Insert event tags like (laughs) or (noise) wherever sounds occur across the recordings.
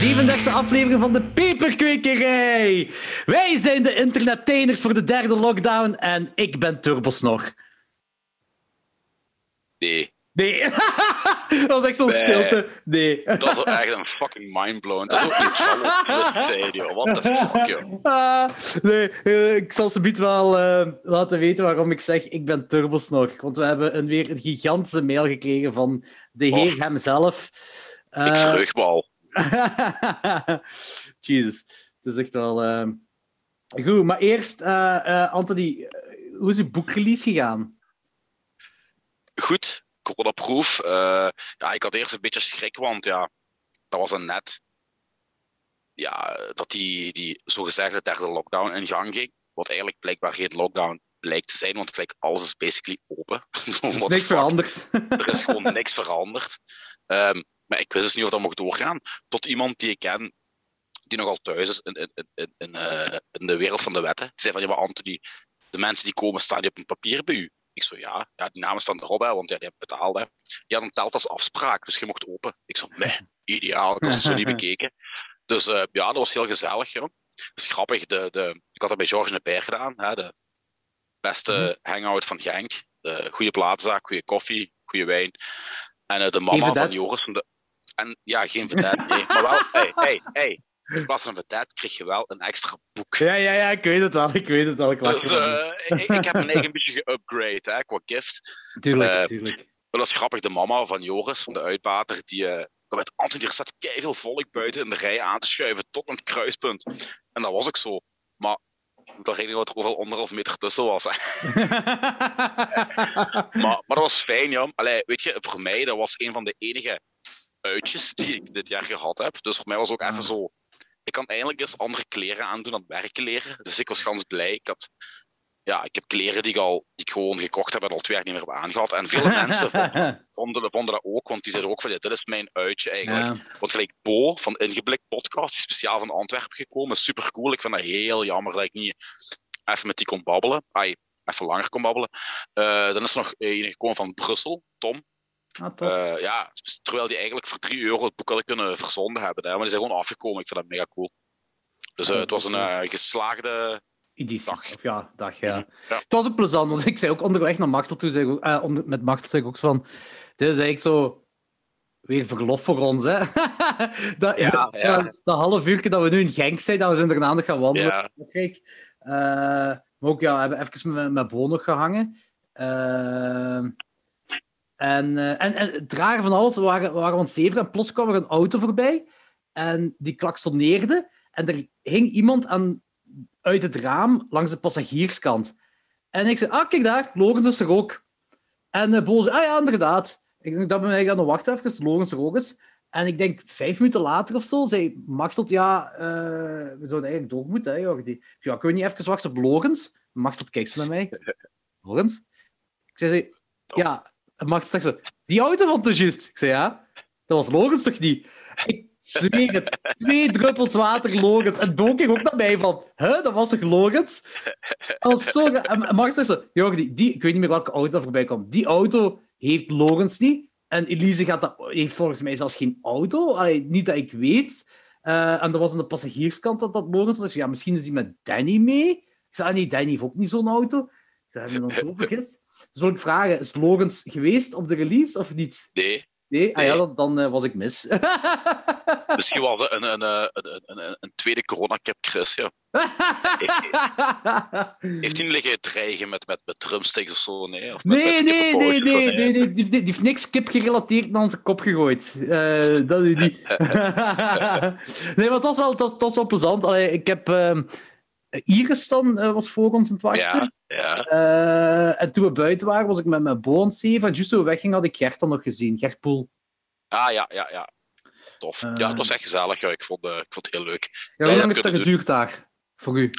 de 37e aflevering van de Peperkwekerij. Wij zijn de internetteners voor de derde lockdown en ik ben Turbosnor. Nee. Nee, (laughs) dat was echt zo'n Nee. stilte. Nee. Dat is echt een fucking mindblown. Dat is ook niet joh. What the fuck, joh. Ah, nee, eh, ik zal ze wel eh, laten weten waarom ik zeg ik ben Turbosnor. Want we hebben een, weer een gigantische mail gekregen van de heer hemzelf. Ik Eh, verheug me al. (laughs) Jesus, het is echt wel. eh, Goed, maar eerst, eh, Anthony, eh, hoe is uw boekrelease gegaan? Goed, coronaproof. Ja, ik had eerst een beetje schrik, want ja, dat was een net. Ja, dat die, die zogezegde derde lockdown in gang ging. Wat eigenlijk blijkbaar geen lockdown blijkt te zijn, want gelijk alles is basically open. (laughs) Er is niks veranderd. Er is gewoon niks veranderd. Ehm, maar ik wist dus niet of dat mocht doorgaan. Tot iemand die ik ken, die nogal thuis is in, in, in, in, eh, in de wereld van de wetten. Die zei van, ja maar Anthony, de mensen die komen, staan die op een papier bij u? Ik zo, ja, ja die namen staan erop, hè, want ja, die hebben betaald. Hè. Ja, dan telt als afspraak, dus je mocht open. Ik zo, nee, ideaal, had het zo niet (laughs) bekeken. Dus eh, ja, dat was heel gezellig. Joh. Dat is grappig, de, de, ik had dat bij Georges Neper gedaan, hè, de beste hangout van Genk. De goede platenzaak, goede koffie, goede wijn. En eh, de mama van? Joris. Van de, en ja, geen nee. Maar wel, hey, hey, hey. In plaats van een vedette kreeg je wel een extra boek. Ja, ja, ja, ik weet het wel, ik weet het wel. Ik Dus, eh, ik, ik heb mijn eigen beetje geupgrade hè, qua gift. tuurlijk, tuurlijk. Maar dat is grappig, de mama van Joris, van de uitbater, die kwam met Anthony, er staat veel volk buiten in de rij aan te schuiven tot het kruispunt. En dat was ook zo. Maar ik wel rekenen dat er overal anderhalf meter tussen was. (laughs) Maar, maar dat was fijn, ja. Allee, weet je, voor mij, dat was een van de enige uitjes die ik dit jaar gehad heb. Dus voor mij was ook Ah. even zo... Ik kan eindelijk eens andere kleren aandoen aan het werken leren. Dus ik was gans blij. Ik had... Ja, ik heb kleren die ik al die ik gewoon gekocht heb en al twee jaar niet meer heb aangehad. En veel (laughs) mensen vonden, vonden, vonden dat ook, want die zeiden ook van, ja, dit is mijn uitje eigenlijk. Ja. Want gelijk Bo van Ingeblikt Podcast, die speciaal van Antwerpen gekomen, super cool. Ik vind dat heel jammer dat ik niet even met die kon babbelen. Ai, even langer kon babbelen. Eh, dan is er nog een gekomen van Brussel, Tom. Ah. Eh, ja, terwijl die eigenlijk voor 3 euro het boek hadden kunnen verzonden hebben. Hè, maar die zijn gewoon afgekomen. Ik vind dat mega cool. Dus eh, het was een eh, geslaagde. Editie. dag. Of ja, dag, ja. Ja. Het was ook plezant, want ik zei ook onderweg naar Machtel toe, zei ook, eh, onder, met Machtel zei ik ook van, dit is eigenlijk zo weer verlof voor ons, hè. (laughs) dat, Ja, ja. Dat, dat half uur dat we nu in Genk zijn, dat we zijn daarna nog gaan wandelen. Ja, Kijk, eh, maar ook, ja, we hebben even met, met Bo nog gehangen. Eh, en, eh, en, en het rare van alles, we waren, we waren zeven en plots kwam er een auto voorbij en die klaksoneerde en er hing iemand aan, uit het raam langs de passagierskant. En ik zei, ah, kijk daar, Logans is er ook. En uh, Bo zei, ah ja, inderdaad. Ik denk, dat ben ik aan de wacht even, Logans er ook eens. En ik denk, vijf minuten later of zo, zei Machteld, ja, eh, we zouden eigenlijk door moeten, hè, Jordi. Ja, kunnen we niet even wachten op Logans? Machteld kijkt ze naar mij. (laughs) Logans? Ik zei, ze, ja, en zegt ze, die auto vond het juist. Ik zei, ja, dat was Logans toch niet? Ik zweer het, twee druppels water Logans. En Bo keek ook naar mij van, hè, dat was toch was zo... En zegt, Jordi, die, ik weet niet meer welke auto voorbij kwam, die auto heeft Logans niet. En Elise gaat dat, heeft volgens mij zelfs geen auto. Allee, niet dat ik weet. Eh, en dat was aan de passagierskant dat dat Logans was. Ik zei, ja, misschien is die met Danny mee. Ik zei, ah, nee, Danny heeft ook niet zo'n auto. Ik zei, hebben we dan zo vergist? Wil ik vragen, is Logans geweest op de release of niet? nee. Nee? Ah ja, dan, dan eh, was ik mis. (laughs) Misschien was het een, een, een, een, een, een tweede coronakip, Chris. Ja. (laughs) Heeft hij niet liggen dreigen met, met, met drumsticks of zo? Nee, of met, Nee, met nee, nee, nee, nee, nee, die, die heeft niks kip gerelateerd naar onze kop gegooid. Eh, dat is niet. (laughs) nee, maar het was wel, het was, het was wel plezant. Allee, ik heb ehm, Iris dan eh, was voor ons aan het wachten. Ja, ja. Eh, en toen we buiten waren, was ik met mijn boon zeven. En juist toen we weggingen, had ik Gert dan nog gezien. Gert Poel. Ah, ja, ja, ja. Tof. Eh. ja, het was echt gezellig. Ja. Ik, vond, eh, ik vond het heel leuk. Ja, hoe lang heeft dat geduurd daar? Voor u?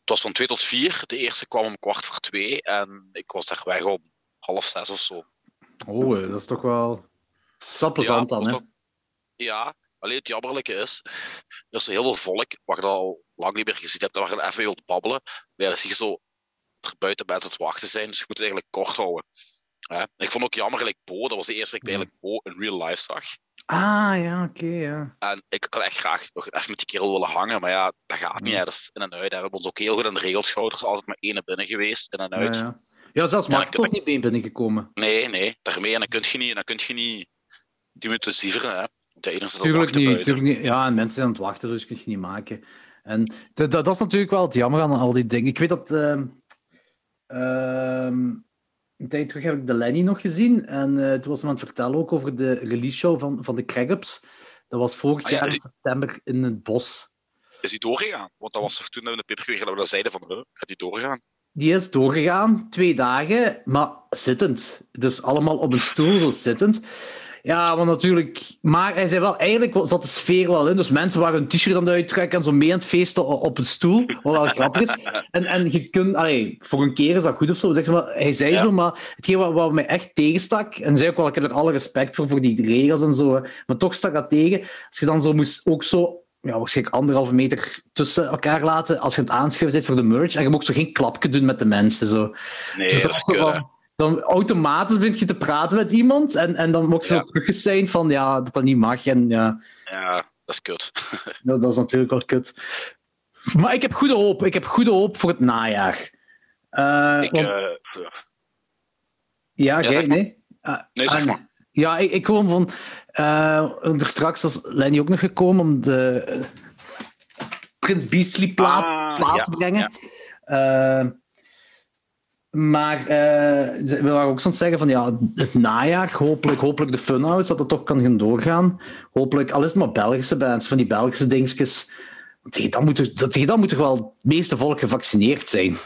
Het was van twee tot vier. De eerste kwam om kwart voor twee. En ik was daar weg om half zes of zo. Oh, eh, dat is toch wel... Dat is wel plezant Ja, dan, hè? Ja, alleen het jammerlijke is, er is heel veel volk, wat je al lang niet meer gezien hebt, waar je even wilt babbelen. Ja, zie je zo er buiten mensen het wachten zijn, dus je moet het eigenlijk kort houden. Hè? En ik vond ook jammer, gelijk Bo, dat was de eerste keer dat ik eigenlijk Bo in real life zag. Ah, ja, oké, ja. En ik had echt graag nog even met die kerel willen hangen, maar ja, dat gaat niet. Hè. Dat is in en uit. hè. We hebben ons ook heel goed aan de regels gehouden. Er is altijd maar één binnen geweest, in en uit. Ja, ja. ja zelfs Mark was niet bij binnengekomen. Nee, nee, daarmee. En dan kun je niet, dan kun je niet die minuten zieveren. Hè. De Tuurlijk niet, buiten. tuurlijk niet. Ja, en mensen zijn aan het wachten, dus kun je niet maken. En dat, dat, is natuurlijk wel het jammer aan al die dingen. Ik weet dat... ehm, ehm, een tijd terug heb ik de Lenny nog gezien. En eh toen was hij aan het vertellen ook over de release show van, van de Craigups. Dat was vorig Ah ja, jaar in die- september in het bos. Is die doorgegaan? Want dat was toch toen we de paper dat we dat zeiden van, huh, gaat die doorgaan? Die is doorgegaan, twee dagen, maar zittend. Dus allemaal op een stoel, zo zittend. Ja, want natuurlijk... Maar hij zei wel, eigenlijk zat de sfeer wel in. Dus mensen waren hun t-shirt aan het uittrekken en zo mee aan het feesten op een stoel. Wat wel grappig is. En, en je kunt... Allee, voor een keer is dat goed of zo. Zeg maar, hij zei Ja. zo, maar hetgeen wat, wat mij echt tegenstak... En zei ook wel, ik heb er alle respect voor, voor die regels en zo. Maar toch stak dat tegen. Als je dan zo moest ook zo... Ja, waarschijnlijk anderhalve meter tussen elkaar laten als je het aanschuiven bent voor de merch. En je mocht zo geen klapje doen met de mensen. Zo. Nee, Dus dat dat is was dan automatisch begint je te praten met iemand en, en dan mocht je Ja. zo teruggezien van ja, dat dat niet mag. En ja, Ja, dat is kut. (laughs) dat, dat is natuurlijk wel kut. Maar ik heb goede hoop. Ik heb goede hoop voor het najaar. Eh, Ik, want- eh, ja, jij, maar. nee? Ah, Nee, zeg ah, maar. Ja, ik, ik gewoon van... eh, er straks was Lenny ook nog gekomen om de Prins Beastly plaat, Ah, plaat ja, te brengen. Maar ze- we waren ook zo aan het zeggen van ja, het najaar, hopelijk, hopelijk de Funhouse, dat het toch kan gaan doorgaan. Hopelijk, al is het maar Belgische bands, van die Belgische dingetjes. Tegen dan moet, er- dat- tegen dan moet toch wel het meeste volk gevaccineerd zijn.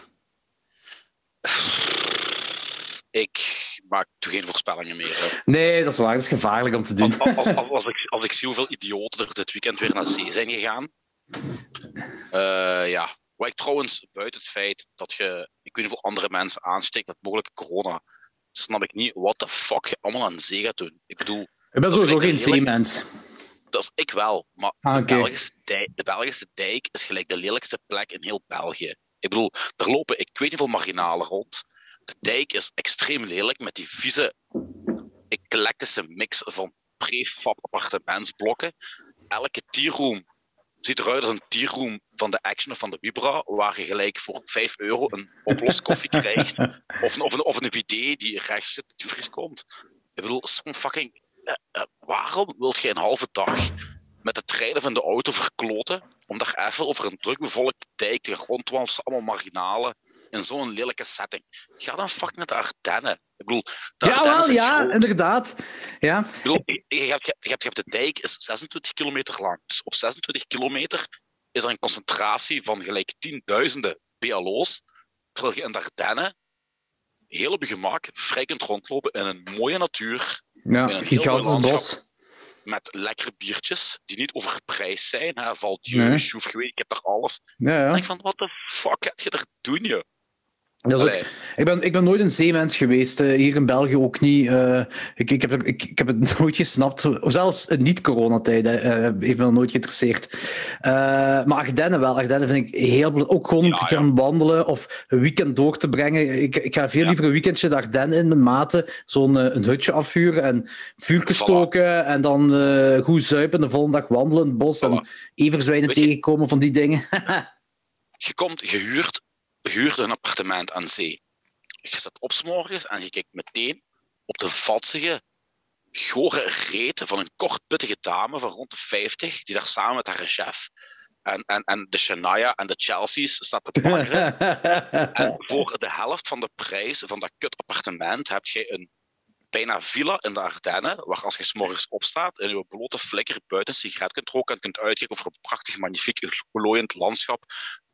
ik maak toen geen voorspellingen meer. hè. Nee, dat is waar, dat is gevaarlijk om te doen. Als, als, als, als, ik, als ik zie hoeveel idioten er dit weekend weer naar zee zijn gegaan. Eh, ja, wat ik trouwens, buiten het feit dat je, ik weet niet hoeveel andere mensen aansteekt met mogelijke corona, snap ik niet wat de fuck je allemaal aan zee gaat doen. Ik bedoel, Ik ben dat is sowieso geen zeemens. dat is ik wel, maar Ah, de. Belgische dijk, de Belgische dijk is gelijk de lelijkste plek in heel België. Ik bedoel, er lopen, ik weet niet hoeveel marginalen rond. De dijk is extreem lelijk met die vieze, eclectische mix van prefab appartementsblokken. Elke tierroom ziet eruit als een tierroom van de Action of van de Vibra, waar je gelijk voor 5 euro een oploskoffie (laughs) krijgt. Of een, of, een, of een VD die rechts zit, die fris komt. Ik bedoel, gewoon fucking... eh, eh, waarom wilt je een halve dag met de treinen van de auto verkloten om daar even over een drukbevolkte dijk te tussen allemaal marginalen in zo'n lelijke setting? Ga dan fucking naar de Ardennen. Ik bedoel, de Ja, Ardennen wel, zijn ja, groot. inderdaad. Ja. Ik bedoel, je, hebt, je, hebt, je hebt de dijk is 26 kilometer lang. Dus op 26 kilometer is er een concentratie van gelijk tienduizenden BLO's. Terwijl je in de Ardennen heel op je gemak vrij kunt rondlopen in een mooie natuur. ja, een heel gigantisch bos. Met lekkere biertjes die niet overprijsd zijn. Hè? Valt Nee. je, je weet, ik heb daar alles. Ja, Dan ja. ik van, wat de fuck heb je er doen, je? Dat is ook Allee, Ik ben, ik ben nooit een zeemens geweest, eh, hier in België ook niet. eh, ik, ik, heb, ik, ik heb het (laughs) nooit gesnapt. Zelfs in niet-coronatijd eh, heeft me dat nooit geïnteresseerd. Maar Ardennen wel. Ardennen vind ik heel... Ook gewoon Ja, te ja. gaan wandelen of een weekend door te brengen. Ik, ik ga veel Ja. liever een weekendje de Ardennen in met maten. Zo'n een hutje afvuren en vuurtje Voilà. stoken. En dan goed zuipen. De volgende dag wandelen in het bos. En everzwijnen tegenkomen van die dingen. (laughs) je komt, je huurt een appartement aan zee. Je staat op 's morgens en je kijkt meteen op de vatsige, gore reet van een kortputtige dame van rond de 50, die daar samen met haar chef en, en, en de Shania en de Chelsea's staat te baggeren. (laughs) En voor de helft van de prijs van dat kut appartement heb je een bijna villa in de Ardennen, waar als je 's morgens opstaat en je blote flikker buiten een sigaret kunt roken en kunt uitkijken over een prachtig, magnifiek, glooiend landschap,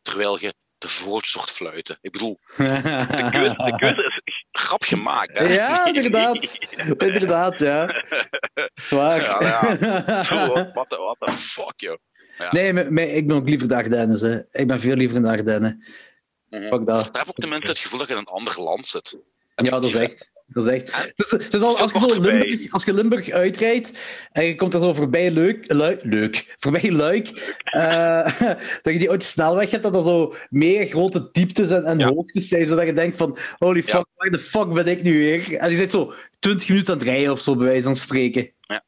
terwijl je de hoort fluiten. Ik bedoel, (laughs) de keuze, de keuze is grap gemaakt. Hè? Ja, inderdaad. (laughs) Inderdaad, ja. Zwaar. Ja, ja. (laughs) Zo, What the, what the fuck, joh. Ja. Nee, maar- maar ik ben ook liever de Ardennen. Hè. Ik ben veel liever in de Ardennen. Mhm. Fuck dat. Daar heb ik ook tenminste het gevoel dat je in een ander land zit. Ja, dat is echt. Dat is echt. Het is, het is al, als, je zo. Limburg, als je Limburg uitrijdt en je komt er zo voorbij Leuk, Luik, leuk, voorbij Luik, eh, (laughs) dat je die oude snelweg hebt, dat er zo meer grote dieptes en, en Ja. hoogtes zijn, zodat je denkt van, holy fuck, Ja. waar de fuck ben ik nu weer? En je zit zo 20 minuten aan het rijden of zo, bij wijze van spreken. Ja.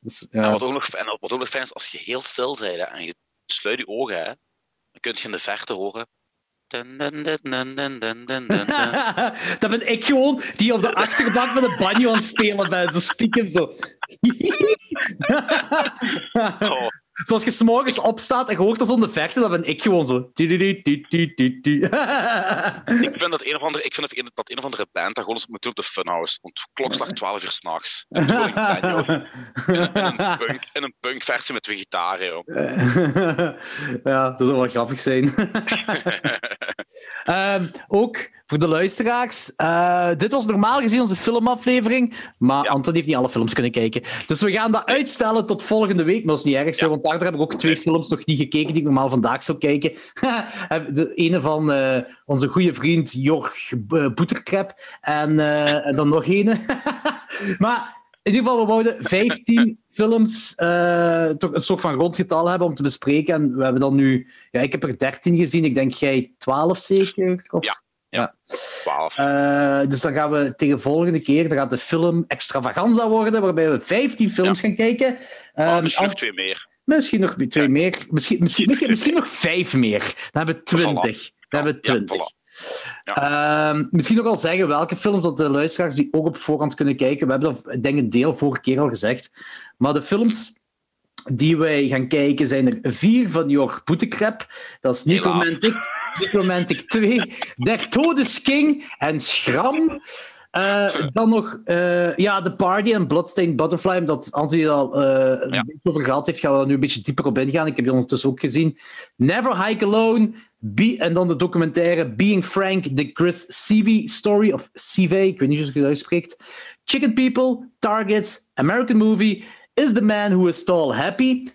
Dus, En ja. wat ook nog, en wat ook nog fijn is, als je heel stil bent en je sluit je ogen, hè, dan kun je in de verte horen. (laughs) dat ben ik gewoon die op de achterbank met een banjo aan het spelen ben. Zo stiekem. Zo, Zoals je s'morgens opstaat en je hoort dat zo in de verte, dan ben ik gewoon zo. (laughs) Ik vind dat een of andere, ik vind dat een, dat een of andere band dat gewoon eens moet doen op de Funhouse. Want klokslag 12 uur s'nachts. (laughs) In een punk, een punkversie met twee gitaren, joh. (laughs) ja, dat zou wel grappig zijn. Ehm, ook voor de luisteraars. eh, dit was normaal gezien onze filmaflevering, maar Ja. Anton heeft niet alle films kunnen kijken. Dus we gaan dat uitstellen tot volgende week. Maar dat is niet erg, zo, Ja. want daardoor heb ik ook twee films nog niet gekeken die ik normaal vandaag zou kijken. (laughs) de ene van eh, onze goede vriend Jorg eh, Boeterkrep en, eh, en dan nog ene. (laughs) maar in ieder geval, we wouden 15 (laughs) films, eh, toch een soort van rondgetal hebben om te bespreken. En we hebben dan nu, ja, ik heb er 13 gezien, ik denk jij 12 zeker? Of? Ja. 12. Eh, dus dan gaan we tegen de volgende keer, dan gaat de film extravaganza worden, waarbij we 15 films gaan kijken. Oh, Ehm, misschien nog twee meer. misschien nog twee Ja. meer, misschien, misschien, misschien, misschien nog vijf meer. Dan hebben we 20. Dan hebben we Ja, 20. voilà. Ehm, misschien nog al zeggen welke films dat de luisteraars die ook op voorhand kunnen kijken. We hebben dat, ik denk, een deel vorige keer al gezegd. Maar de films die wij gaan kijken zijn er vier van Jorg Boetekrep. Dat is Necromantic, Necromantic 2, Der Todesking en Schram. Eh, dan nog eh, ja, The Party en Bloodstained Butterfly, omdat Anthony al eh, een Ja. beetje over gehad heeft, gaan we er nu een beetje dieper op ingaan. Ik heb die ondertussen ook gezien. Never Hike Alone, Be en dan de documentaire Being Frank, The Chris Seavey Story, of Seavey, ik weet niet hoe je het uitspreekt. Chicken People, Targets, American Movie, Is the Man Who Is Tall Happy,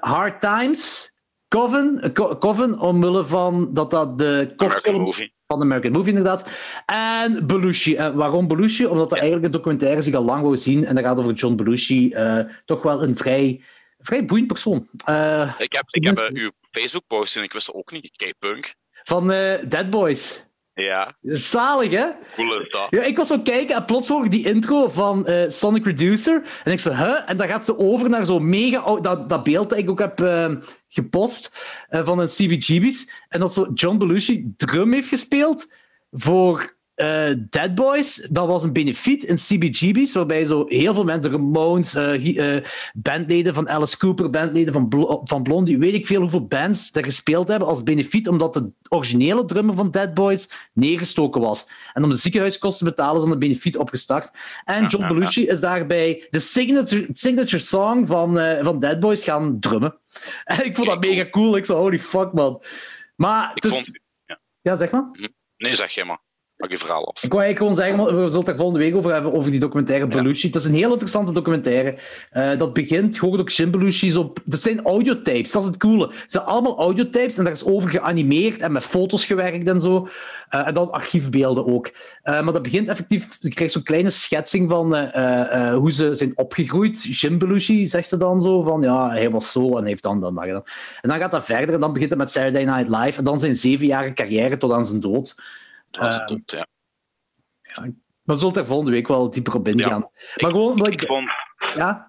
Hard Times, Coven, eh, Co- Coven, omwille van dat dat de Movie. van de American Movie inderdaad. En Belushi. En waarom Belushi? Omdat dat eigenlijk een documentaire is die ik al lang wou zien. En dat gaat over John Belushi. eh, toch wel een vrij, vrij boeiend persoon. Eh, Ik heb, ik heb eh, uw Facebook-post en ik wist het ook niet. Ik kijk punk. van eh, Dead Boys. Ja, Zalig, hè? cool is dat. Ja, ik was zo kijken en plots hoor ik die intro van eh, Sonic Reducer. En ik zei, huh? En dan gaat ze over naar zo'n mega... oud- Dat, dat beeld dat ik ook heb eh, gepost eh, van een CBGB's. En dat zo John Belushi drum heeft gespeeld voor eh, Dead Boys. Dat was een benefiet in CBGB's, waarbij zo heel veel mensen, de Ramones, eh, eh, bandleden van Alice Cooper, bandleden van, van Blondie, weet ik veel hoeveel bands daar gespeeld hebben als benefiet, omdat de originele drummer van Dead Boys neergestoken was. En om de ziekenhuiskosten te betalen is dan een benefiet opgestart. En John ja, ja. Belushi is daarbij de signature, signature song van, van Dead Boys gaan drummen. En (laughs) ik vond dat mega cool. Ik zei, holy fuck, man. Maar Ik het is... vond... Ja, zeg maar. Nee, zeg jij maar. Maak je verhaal af. Ik wou eigenlijk gewoon zeggen, we zullen het er volgende week over hebben, over die documentaire Belushi. Het is een heel interessante documentaire. Eh, dat begint, je hoort ook Jim Belushi's op... Dat zijn audiotapes, dat is het coole. Het zijn allemaal audiotapes en daar is over geanimeerd en met foto's gewerkt en zo. Eh, en dan archiefbeelden ook. Eh, maar dat begint effectief... Je krijgt zo'n kleine schetsing van hoe ze zijn opgegroeid. Jim Belushi zegt ze dan zo van, ja, hij was zo en heeft dan dan dat gedaan. En dan gaat dat verder en dan begint het met Saturday Night Live en dan zijn zevenjarige carrière tot aan zijn dood. Dat was Eh, het doet, ja. Maar we zullen er volgende week wel dieper op ingaan. Ik- maar gewoon, Ik ik, vond... ja?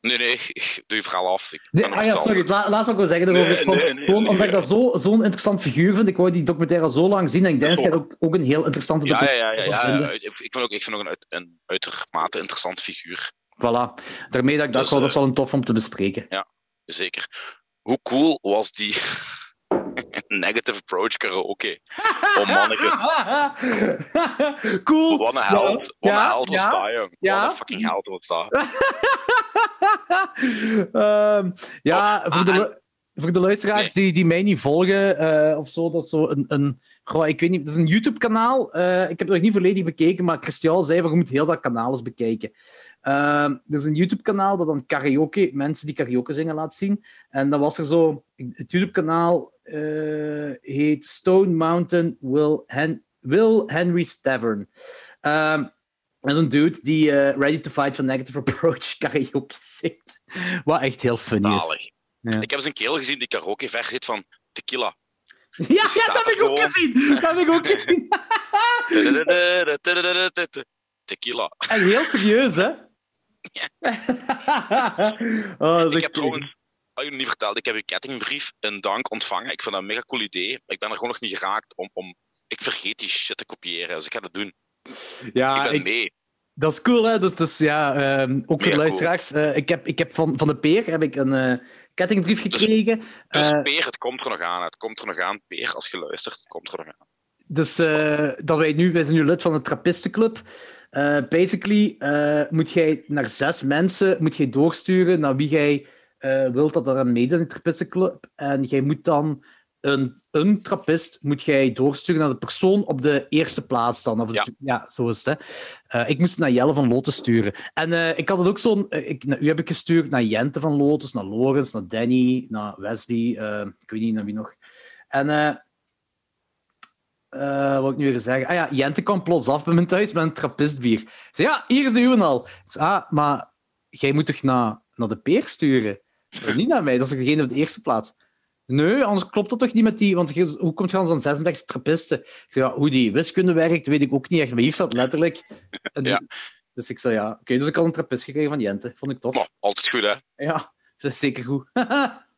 Nee, nee, (laughs) ik doe je verhaal af. Ik Nee, ah nog ja, sorry, anders. la, laatst wat ik wil zeggen erover Nee, is van, nee, nee, gewoon nee, omdat ik ja. dat zo- zo'n interessant figuur vind. Ik wou die documentaire al zo lang zien en ik denk dat jij ook, ook een heel interessante Ja, ja, documentaire ja. ja, ja. vinden. Ik, ik vind ook, ik vind ook een, een uitermate interessant figuur. Voilà. Daarmee dat ik dacht, Dus, wel, dat is eh, wel een tof om te bespreken. Zeker. Hoe cool was die negative approach karaoke? (laughs) Oh manneke, cool. wat een held. Wat een held was dat, jong. Wat een fucking held was dat. (laughs) Ehm, ja, voor, de, ah, lu- voor de luisteraars die, die mij niet volgen eh, of zo, dat is zo een. een goh, ik weet niet, het is een YouTube-kanaal. Eh, ik heb het nog niet volledig bekeken, maar Christian zei van je moet heel dat kanaal eens bekijken. Ehm, er is een YouTube-kanaal dat dan karaoke, mensen die karaoke zingen laat zien. En dan was er zo, het YouTube-kanaal eh, heet Stone Mountain Will, Hen- Will Henry's Tavern. Ehm, en een dude die eh, Ready to Fight van Negative Approach (laughs) karaoke zingt. Wat echt heel funny is. Ja. Ik heb eens een kerel gezien die karaoke versie heeft van Tequila. (laughs) Ja, dat heb ik ook gezien. Dat heb ik ook gezien. (laughs) Tequila. En heel serieus, hè? (laughs) oh, Ik heb trouwens, had je nog niet verteld, ik heb uw kettingbrief in dank ontvangen. Ik vind dat een mega cool idee. Maar ik ben er gewoon nog niet geraakt om, om... Ik vergeet die shit te kopiëren, dus ik ga dat doen. Ja, ik ben ik- mee. dat is cool, hè? Dus, dus ja, ehm, ook voor de luisteraars. eh, ik, heb, ik heb van, van de Peer heb ik een eh, kettingbrief Dus- gekregen. Dus Eh, Peer, het komt er nog aan. Het komt er nog aan, Peer, als je luistert. Het komt er nog aan. Dus dat wij nu, wij zijn nu lid van de Trappistenclub. Eh basically eh, moet jij naar zes mensen moet jij doorsturen naar wie jij eh, wilt dat er aan meedoet in de Trappistenclub. En jij moet dan een, een trappist moet jij doorsturen naar de persoon op de eerste plaats dan. Of Ja. ja, zo is het. Hè. Ik moest het naar Jelle van Lotus sturen. En ik had het ook zo'n... ik, naar u heb ik gestuurd, naar Jente van Lotus, naar Lorenz, naar Danny, naar Wesley, ik weet niet naar wie nog. En... eh wat ik nu weer zeggen? Ah ja, Jente kwam plots af bij mijn thuis met een trappistbier. Ik zei, ja, hier is de uwe al. Ik zei, ah, maar jij moet toch naar, naar de peer sturen? Niet naar mij, dat is degene op de eerste plaats? Nee, anders klopt dat toch niet met die... Want hoe komt je anders aan 36 trappisten? Ik zei, ja, hoe die wiskunde werkt, weet ik ook niet echt. Maar hier staat letterlijk... Ja. dus, ik zei, ja, oké, dus ik had een trappist gekregen van Jente. Vond ik tof. Maar, altijd goed, hè? Ja, dat is zeker goed. (laughs)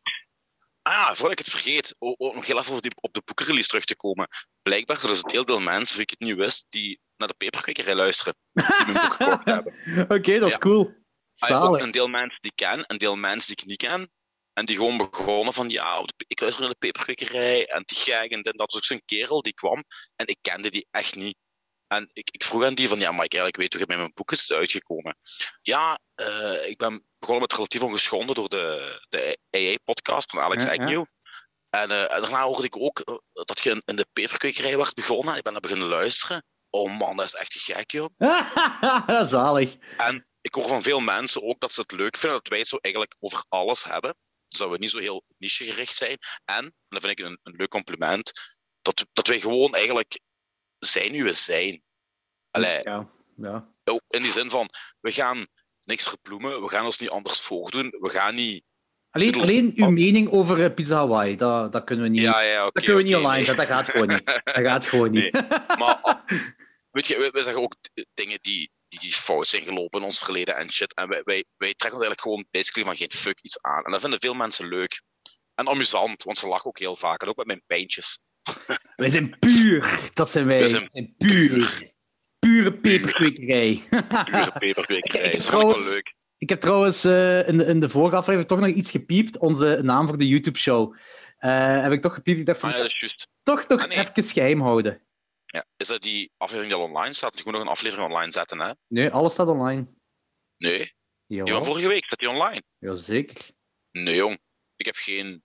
Ah, voordat ik het vergeet, o- o- nog heel even over die, op de boekenrelease terug te komen. Blijkbaar zijn er een heel veel mensen, wie ik het niet wist, die naar de peperkwekerij luisteren. Die mijn boek gekocht (laughs) hebben. Oké, dat is Ja. cool. Ah, ja, ook Zalig. een deel mensen die ik ken, een deel mensen die ik niet ken. En die gewoon begonnen van, ja, op ik luister naar de peperkwekerij en die gek en dat was ook zo'n kerel die kwam en ik kende die echt niet. En ik, ik vroeg aan die van, ja, maar ik eigenlijk weet hoe je bij mijn boek is uitgekomen. Ja, eh, ik ben begonnen met Relatief Ongeschonden door de, de AA-podcast van Alex Ja. Agnew. En eh, daarna hoorde ik ook eh, dat je in, in de peperkwekerij werd begonnen. Ik ben naar beginnen luisteren. Oh man, dat is echt gek, joh. (laughs) Zalig. En ik hoor van veel mensen ook dat ze het leuk vinden dat wij het zo eigenlijk over alles hebben. Dus dat we niet zo heel nichegericht zijn. En, en dat vind ik een, een leuk compliment, dat, dat wij gewoon eigenlijk zijn wie we zijn. Allee, Ja, ja. in die zin van, we gaan niks verbloemen, we gaan ons niet anders voordoen, we gaan niet... Alleen, bedoel- alleen uw mening over eh, Pizza Hawaii, dat, dat kunnen we niet, Ja, ja, dat kunnen we niet online nee. zetten. Dat gaat gewoon niet. Dat gaat gewoon niet. Maar (laughs) weet je, wij zeggen ook dingen die, die, die fout zijn gelopen in ons verleden en shit. En wij, wij, wij trekken ons eigenlijk gewoon basically van geen fuck iets aan. En dat vinden veel mensen leuk. En amusant, want ze lachen ook heel vaak. En ook met mijn pijntjes. Wij zijn puur. Dat zijn wij. We Wij zijn zijn puur. Pure peperkwekerij. (laughs) Pure peperkwekerij. Ik- ik ik wel leuk. Ik heb trouwens eh, in, de, in de vorige aflevering toch nog iets gepiept. Onze naam voor de YouTube-show. Eh, heb ik toch gepiept. Ik dacht van, Ah, ja, dat is juist. toch nog Ah, nee. even geheim houden. Ja. Is dat die aflevering die al online staat? Je moet nog een aflevering online zetten, hè? Nee, alles staat online. Nee. Die van vorige week, staat die online? Jazeker. Nee, jong. Ik heb geen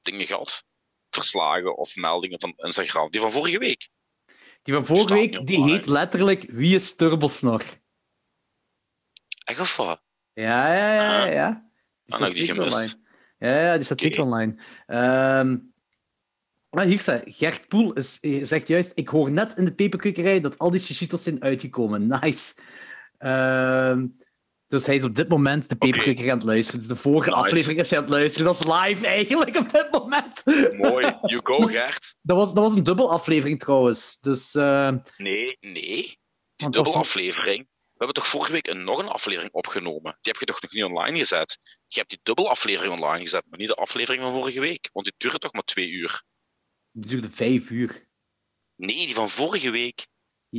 dingen gehad. Verslagen of meldingen van Instagram. Die van vorige week. Die van vorige week, die heet letterlijk Wie is Turbosnor? Echt of wat? Ja, ja, ja, ja. ja. Die Dan heb die zeker gemist. online. Ja, ja, die staat Oké. zeker online. Ehm maar hier staat, Gert Poel is, zegt juist, ik hoor net in de peperkwekerij dat al die chichitos zijn uitgekomen. (laughs) Nice. Ehm, dus hij is op dit moment de peperkwekerij aan het luisteren. Dus de vorige Nice. aflevering is hij aan het luisteren. Dat is live eigenlijk op dit moment. Mooi. You go, (laughs) Gert. Dat was, dat was een dubbel aflevering trouwens. Dus eh, Nee, nee. Die of- aflevering. We hebben toch vorige week een, nog een aflevering opgenomen? Die heb je toch nog niet online gezet? Je hebt die dubbele aflevering online gezet, maar niet de aflevering van vorige week. Want die duurde toch maar twee uur? die duurde vijf uur. Nee, die van vorige week.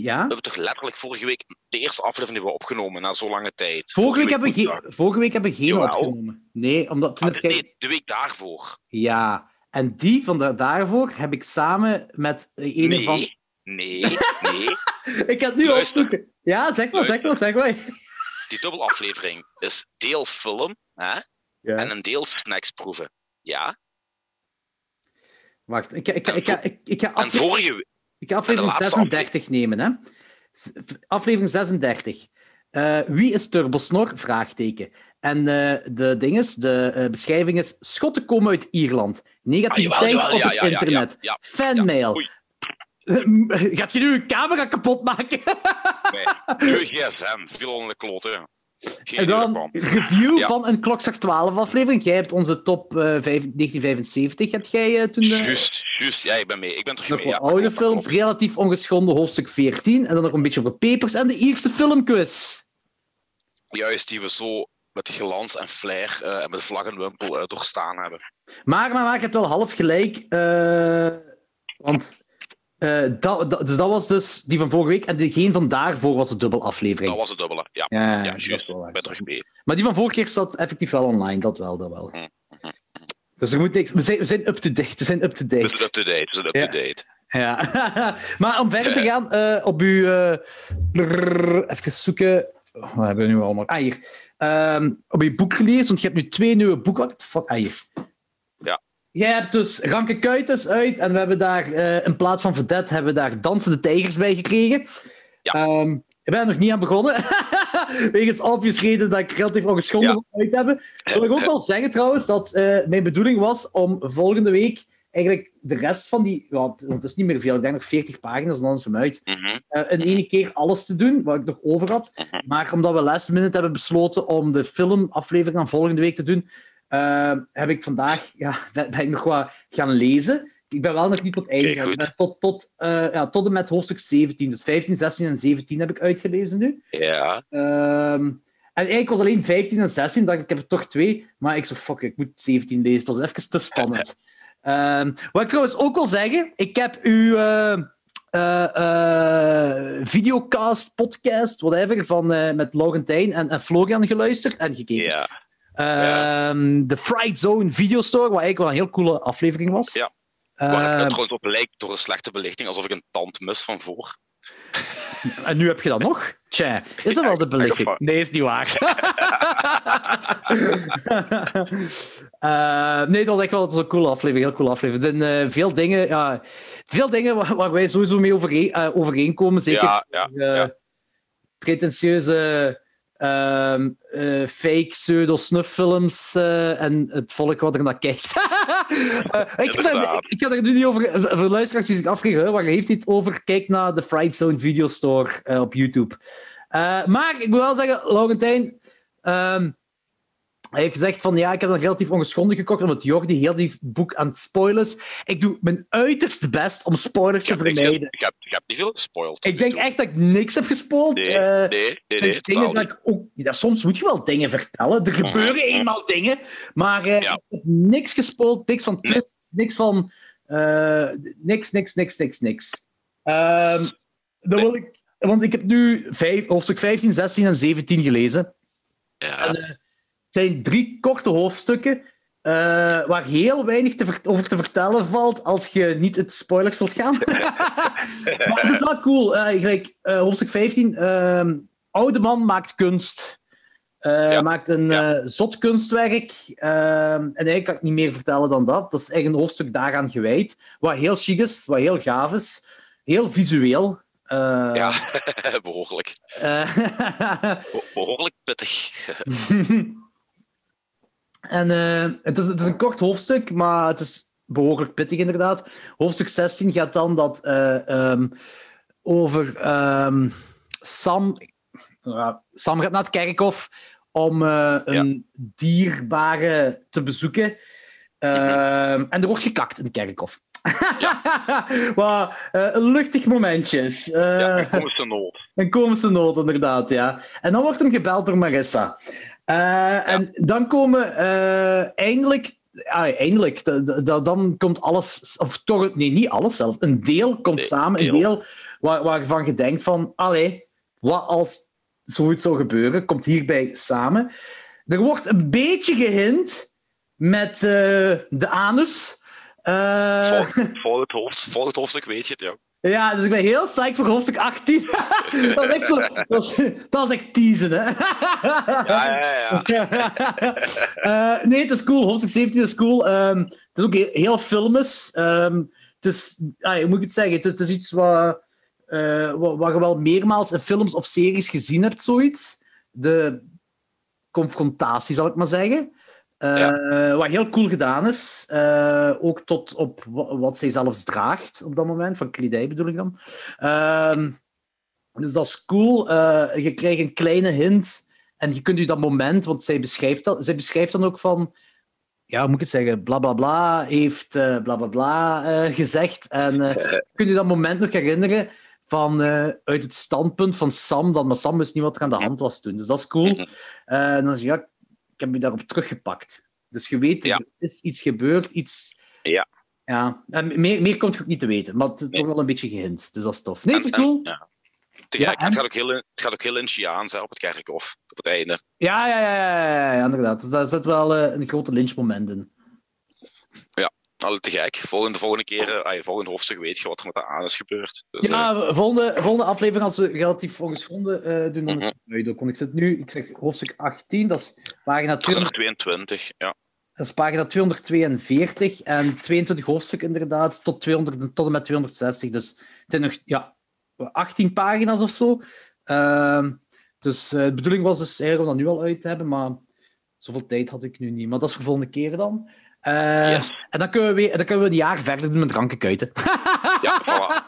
Ja? We hebben toch letterlijk vorige week de eerste aflevering die we opgenomen na zo lange tijd. Vorige week hebben we vorige week hebben we geen Jawel. opgenomen. Nee, omdat toen Ah, de- jij... nee, de week daarvoor. Ja, en die van de, daarvoor heb ik samen met eh, een Nee, van... nee, nee. (laughs) Ik ga het nu Luister. opzoeken. Ja, zeg maar, zeg maar, zeg maar. Die dubbele aflevering is deel film hè, Ja. en een deel snacks proeven. Ja? Wacht, ik, ik, ik, ik, ik, ik, ga En afle- vorige week... ik ga aflevering en de laatste 36 nemen, hè. Aflevering 36. Eh, wie is Turbosnor? Vraagteken. En eh, de ding is, de eh, beschrijving is, schotten komen uit Ierland. Ah, Negativiteit jawel, op ja, het ja, internet. ja, Fanmail. (laughs) Gaat je nu een camera kapot maken? Nee, (laughs) gsm viel onder de kloten. Geen En dan review Ja. van een Klokslag 12 aflevering. Jij hebt onze top eh, vijf- 1975, heb jij eh, toen... eh, Juist, juist. Ja, ik ben mee. Ik ben terug nog mee. Ja, oude klopt, films, klopt. relatief ongeschonden hoofdstuk 14. En dan nog een beetje over pepers en de Ierse filmquiz. juist die we zo met glans en flair uh, en met vlaggenwimpel uh, doorstaan hebben. Maar, maar, maar je hebt wel half gelijk. Uh, want dat, dat, dus dat was dus die van vorige week. En degene van daarvoor was de dubbel aflevering. Dat was de dubbele, ja. Ja, juist. is wel ben terug mee. Maar die van vorige keer staat effectief wel online. Dat wel, dat wel. Mm, mhm. Dus er moet niks... We zijn, we zijn up-to-date. We zijn up-to-date. We zijn up-to-date. We zijn up-to-date. Ja. (laughs) maar om verder te gaan, eh, op uw... eh, brrr, even zoeken. Oh, wat hebben we nu allemaal? Ah, hier. Ehm, op je boek gelezen, want je hebt nu twee nieuwe boeken. Wat de fuck? Ah, hier. Jij hebt dus Ranke Kuitens uit en we hebben daar eh, in plaats van Vedette hebben we daar Dansende Tijgers bij gekregen. Ja. Ik ben er nog niet aan begonnen. (laughs) Wegens obvious reden dat ik relatief ongeschonden Ja. uit hebben. Wil ik ook wel zeggen trouwens dat eh, mijn bedoeling was om volgende week eigenlijk de rest van die... Want het is niet meer veel, ik denk nog 40 pagina's dan is hem uit. Mhm. eh, in één keer alles te doen, wat ik nog over had. Mhm. Maar omdat we last minute hebben besloten om de filmaflevering aan volgende week te doen, eh, heb ik vandaag ja, (laughs) ben, ben ik nog wat gaan lezen. Ik ben wel nog niet tot einde gegaan. Tot, tot, eh, ja, tot en met hoofdstuk 17. Dus 15, 16 en 17 heb ik uitgelezen nu. Ja. Ehm, en eigenlijk was alleen 15 en 16, dacht ik, ik heb er toch twee. Maar ik zo, fuck, ik moet 17 lezen. Dat is even te spannend. (laughs) Ehm, wat ik trouwens ook wil zeggen, ik heb uw eh, eh, videocast, podcast, whatever, van, met Laurentijn en, en Florian geluisterd en gekeken. Ja. Ehm, De Fright Zone Videostore, wat eigenlijk wel een heel coole aflevering was. Ja. Waar het Ehm, trouwens op lijkt door een slechte belichting, alsof ik een tand mis van voor. (laughs) En nu heb je dat nog? Tja, is dat wel de belichting? Nee, is niet waar. (laughs) Eh, nee, het was echt wel een coole aflevering. Heel coole aflevering. Er zijn eh, veel dingen, ja, veel dingen waar, waar wij sowieso mee overeen, eh, overeenkomen. Zeker Ja, ja, ja. pretentieuze ehm, eh, fake pseudo-snufffilms eh, en het volk wat er naar kijkt. (laughs) Eh, ik, ga ik, ik daar nu niet over... Voor luisteraars die zich afvragen, waar heeft het over? Kijk naar de Fright Zone Video Store op YouTube. Maar ik moet wel zeggen, Laurentijn... ehm, hij heeft gezegd van ja, ik heb dat relatief ongeschonden gekocht, omdat Jordi heel die boek aan het spoilen is. Ik doe mijn uiterste best om spoilers te niks- vermijden. ik, heb, ik heb niet veel gespoild. tot Ik denk toe. echt dat ik niks heb gespoeld. Nee, Eh, nee, nee, dingen dat ik ook... Ja, soms moet je wel dingen vertellen. Er gebeuren Mhm. eenmaal dingen. Maar eh, Ja. ik heb niks gespoeld. Niks van Nee. twists. Niks van... eh, niks, niks, niks, niks, niks. Ehm, dan wil ik... Want ik heb nu vijf, hoofdstuk 15, 16 en 17 gelezen. Ja. En, eh, zijn drie korte hoofdstukken eh, waar heel weinig te ver- over te vertellen valt als je niet het spoilers wilt gaan. (laughs) maar het is wel cool. Eh, gelijk, eh, hoofdstuk 15. ehm, oude man maakt kunst. Ja. Maakt een Ja. zot kunstwerk. Ehm, en eigenlijk kan ik niet meer vertellen dan dat. Dat is echt een hoofdstuk daaraan gewijd. Wat heel chic is, wat heel gaaf is. Heel visueel. Eh, ja, (laughs) behoorlijk. eh, (laughs) Be- Behoorlijk pittig. En eh, het, is, het is een kort hoofdstuk, maar het is behoorlijk pittig inderdaad. Hoofdstuk 16 gaat dan dat, eh, ehm, over ehm, Sam. ja, Sam gaat naar het kerkhof om eh, een dierbare te bezoeken. Ehm, En er wordt gekakt in het kerkhof. (laughs) Wat een luchtig momentje is. Eh, Ja, komische nood. (laughs) een komische noot, inderdaad, ja. En dan wordt hem gebeld door Marissa. Eh, En dan komen eh, eindelijk... ah, eindelijk, dan komt alles... Of toch, nee, niet alles zelf. Een deel komt Nee, samen. Een deel. waar, waarvan je denkt van... Allee, wat als zoiets zou gebeuren, komt hierbij samen. Er wordt een beetje gehint met eh, de anus. (laughs) Volg, het hoofd, volg het hoofdstuk, weet je het, ja. Ja, dus ik ben heel psyched voor hoofdstuk 18. (laughs) dat, is echt zo, dat, is echt teasen, hè? Ja, ja, ja. (laughs) Eh, nee, het is cool. Hoofdstuk 17 is cool. Ehm, het is ook heel, heel filmisch. Ehm, het is, ah, hoe moet ik het zeggen? Het is, het is iets wat, eh, wat, wat je wel meermaals in films of series gezien hebt, zoiets. De confrontatie, zal ik maar zeggen. Eh, Wat heel cool gedaan is. Eh, ook tot op wa- wat zij zelfs draagt op dat moment. Van kledij bedoel ik dan. Ehm, dus dat is cool. Eh, je krijgt een kleine hint. En je kunt je dat moment, want zij beschrijft, dat, zij beschrijft dan ook van. Ja, hoe moet ik het zeggen? Bla bla bla heeft eh, bla bla bla gezegd. En eh, (laughs) kun je dat moment nog herinneren van, uit het standpunt van Sam, dat, maar Sam wist niet wat er aan de hand was toen. Dus dat is cool. (laughs) En dan je, ja, heb je daarop teruggepakt. Dus je weet, Ja. er is iets gebeurd, iets... Ja. Ja, en meer, meer komt je ook niet te weten, maar het is Nee. toch wel een beetje gehint, dus dat is tof. Nee, het is cool. ja. Ja, het, gaat ook heel, het gaat ook heel Lynchiaans hè, op het kerkhof, op het einde. Ja, ja, ja, ja, ja, ja, inderdaad. Dus daar zit wel eh, een grote lynchmoment in. Alle te gek. Volgende, volgende keer, eh, volgende hoofdstuk weet je wat er met de aan is gebeurd. Dus, eh, Ja, volgende, volgende aflevering, als we relatief ongeschonden eh doen, dan ook. Want ik zit nu, ik zeg hoofdstuk 18, dat is pagina, het is er 200, 22, ja. dat is pagina 242 en 22 hoofdstukken inderdaad, tot, 200, en- tot en met 260. Dus het zijn nog ja, 18 pagina's of zo. Ehm, dus eh, de bedoeling was dus eigenlijk om dat nu al uit te hebben, maar zoveel tijd had ik nu niet. Maar dat is voor volgende keer dan. Eh, Yes. En dan kunnen, we weer, dan kunnen we een jaar verder doen met rankenkuiten. Ja, voilà.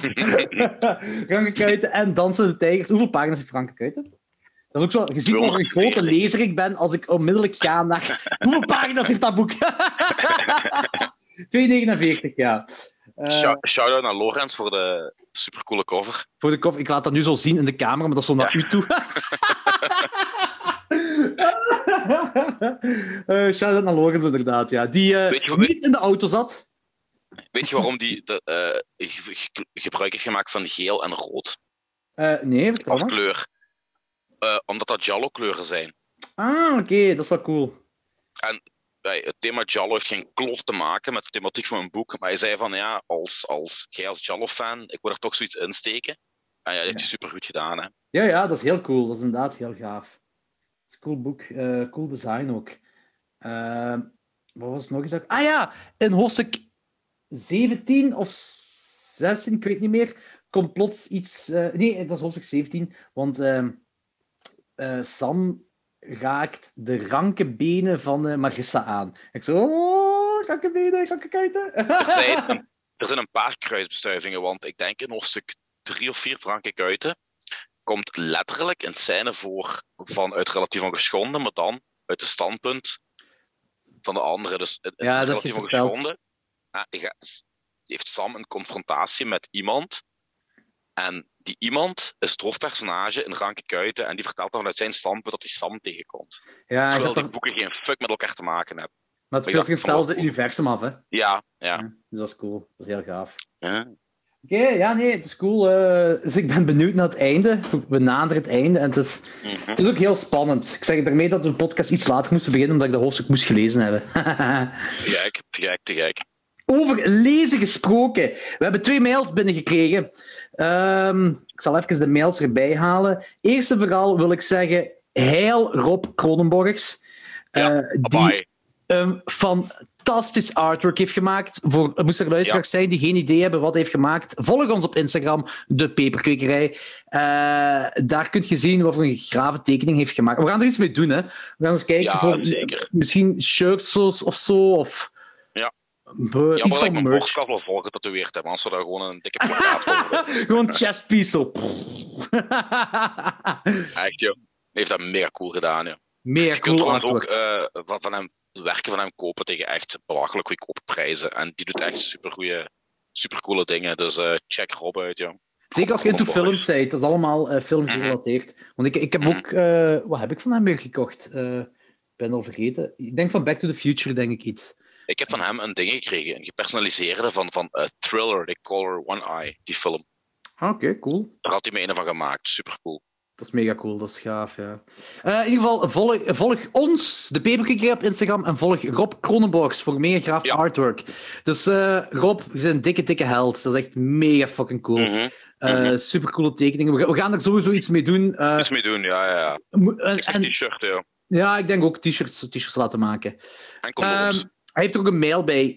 (laughs) (laughs) Rankenkuiten en Dansen de Tijgers. Hoeveel pagina's heeft Rankenkuiten? Dat is ook zo, je ziet wat een grote 240. lezer ik ben als ik onmiddellijk ga naar... (laughs) Hoeveel pagina's heeft dat boek? 249, ja. Shout- Shout-out naar Lorenz voor de supercoole cover. voor de kof, ik laat dat nu zo zien in de camera, maar dat is zo naar u toe. Eh Shout-out naar Lorenz, inderdaad. Ja. Die eh, je niet in de auto zat. Weet je waarom die de, eh, ge- ge- gebruik heeft gemaakt van geel en rood nee, vertel als kleur? Omdat dat Jallo-kleuren zijn. Ah, oké, dat is wel cool. Bij het thema Jallo heeft geen klot te maken met de thematiek van mijn boek. Maar hij zei van ja, als, als jij als Jallo-fan, ik wil er toch zoiets in steken. En ja, dat heeft hij super goed gedaan. Hè. Ja, ja, dat is heel cool. Dat is inderdaad heel gaaf. Cool boek. eh, cool design ook. Eh, wat was het nog eens? Ah ja, in hoofdstuk 17 of 16, ik weet niet meer, komt plots iets... eh, nee, dat is hoofdstuk 17, want ehm, eh, Sam raakt de ranke benen van Marissa aan. Ik zo, oh, ranke benen, ranke kuiten. Er zijn, (laughs) een, er zijn een paar kruisbestuivingen, want ik denk in hoofdstuk drie of vier Franke Kuiten komt letterlijk een scène voor vanuit relatief ongeschonden, maar dan uit het standpunt van de andere. Dus in- in Ja, dat relatief ongeschonden ah, heeft Sam een confrontatie met iemand. En die iemand is het hoofdpersonage in Ranke Kuiten en die vertelt dan vanuit zijn standpunt dat hij Sam tegenkomt. Ja, Terwijl die dat- boeken geen fuck met elkaar te maken hebben. maar het speelt in hetzelfde universum af, hè. Ja, ja. Ja, dus dat is cool. Dat is heel gaaf. ja. Oké, ja, nee, het is cool. eh, dus ik ben benieuwd naar het einde. We naderen het einde en het is, Mhm. het is ook heel spannend. Ik zeg daarmee dat we de podcast iets later moesten beginnen, omdat ik de hoofdstuk moest gelezen hebben. Te gek, te gek, te gek. Over lezen gesproken. We hebben twee mails binnengekregen. Ehm, ik zal even de mails erbij halen. Eerst en vooral wil ik zeggen, heil Rob Kronenborgs. Ja, eh, die een fantastisch artwork heeft gemaakt. Voor moest er luisteraars zijn die geen idee hebben wat hij heeft gemaakt, volg ons op Instagram, de Peperkwekerij. Eh, daar kun je zien wat voor een grave tekening heeft gemaakt. We gaan er iets mee doen, hè. We gaan eens kijken Ja, voor zeker. misschien shirts of zo, of Ja. be- Jammer iets ik van mijn merch. borstkast wel volgetatoeëerd heb, anders zou gewoon een dikke (laughs) plakkaat. Gewoon chestpiece zo. Echt, joh. Heeft dat mega cool gedaan, joh. Meer Je kunt cool trouwens ook artwork. eh, van, van hem, werken van hem kopen tegen echt belachelijk goedkope prijzen. En die doet echt super goede, super coole dingen. Dus eh, check Rob uit, joh. Zeker als je into films bent. Dat is allemaal eh film Mhm. gerelateerd. Want ik, ik heb Mhm. ook... eh, wat heb ik van hem weer gekocht? Ik ben al vergeten. Ik denk van Back to the Future, denk ik iets. Ik heb van hem een ding gekregen, een gepersonaliseerde van, van Thriller, The Color One Eye, die film. Ah, Oké, cool. Daar had hij me een van gemaakt, super cool. Dat is mega cool, dat is gaaf, ja. Eh, in ieder geval, volg, volg ons, de Peperkikker op Instagram, en volg Rob Kronenborgs voor meer graaf Ja. artwork. Dus eh, Rob, je bent een dikke, dikke held. Dat is echt mega fucking cool. Mhm. Eh, Mhm. super coole tekeningen. We, ga- we gaan er sowieso iets mee doen. Iets mee doen, ja, ja, en- t-shirt, ja. ja, ik denk ook t-shirts, t-shirts laten maken. En condooms. Ehm, hij heeft er ook een mail bij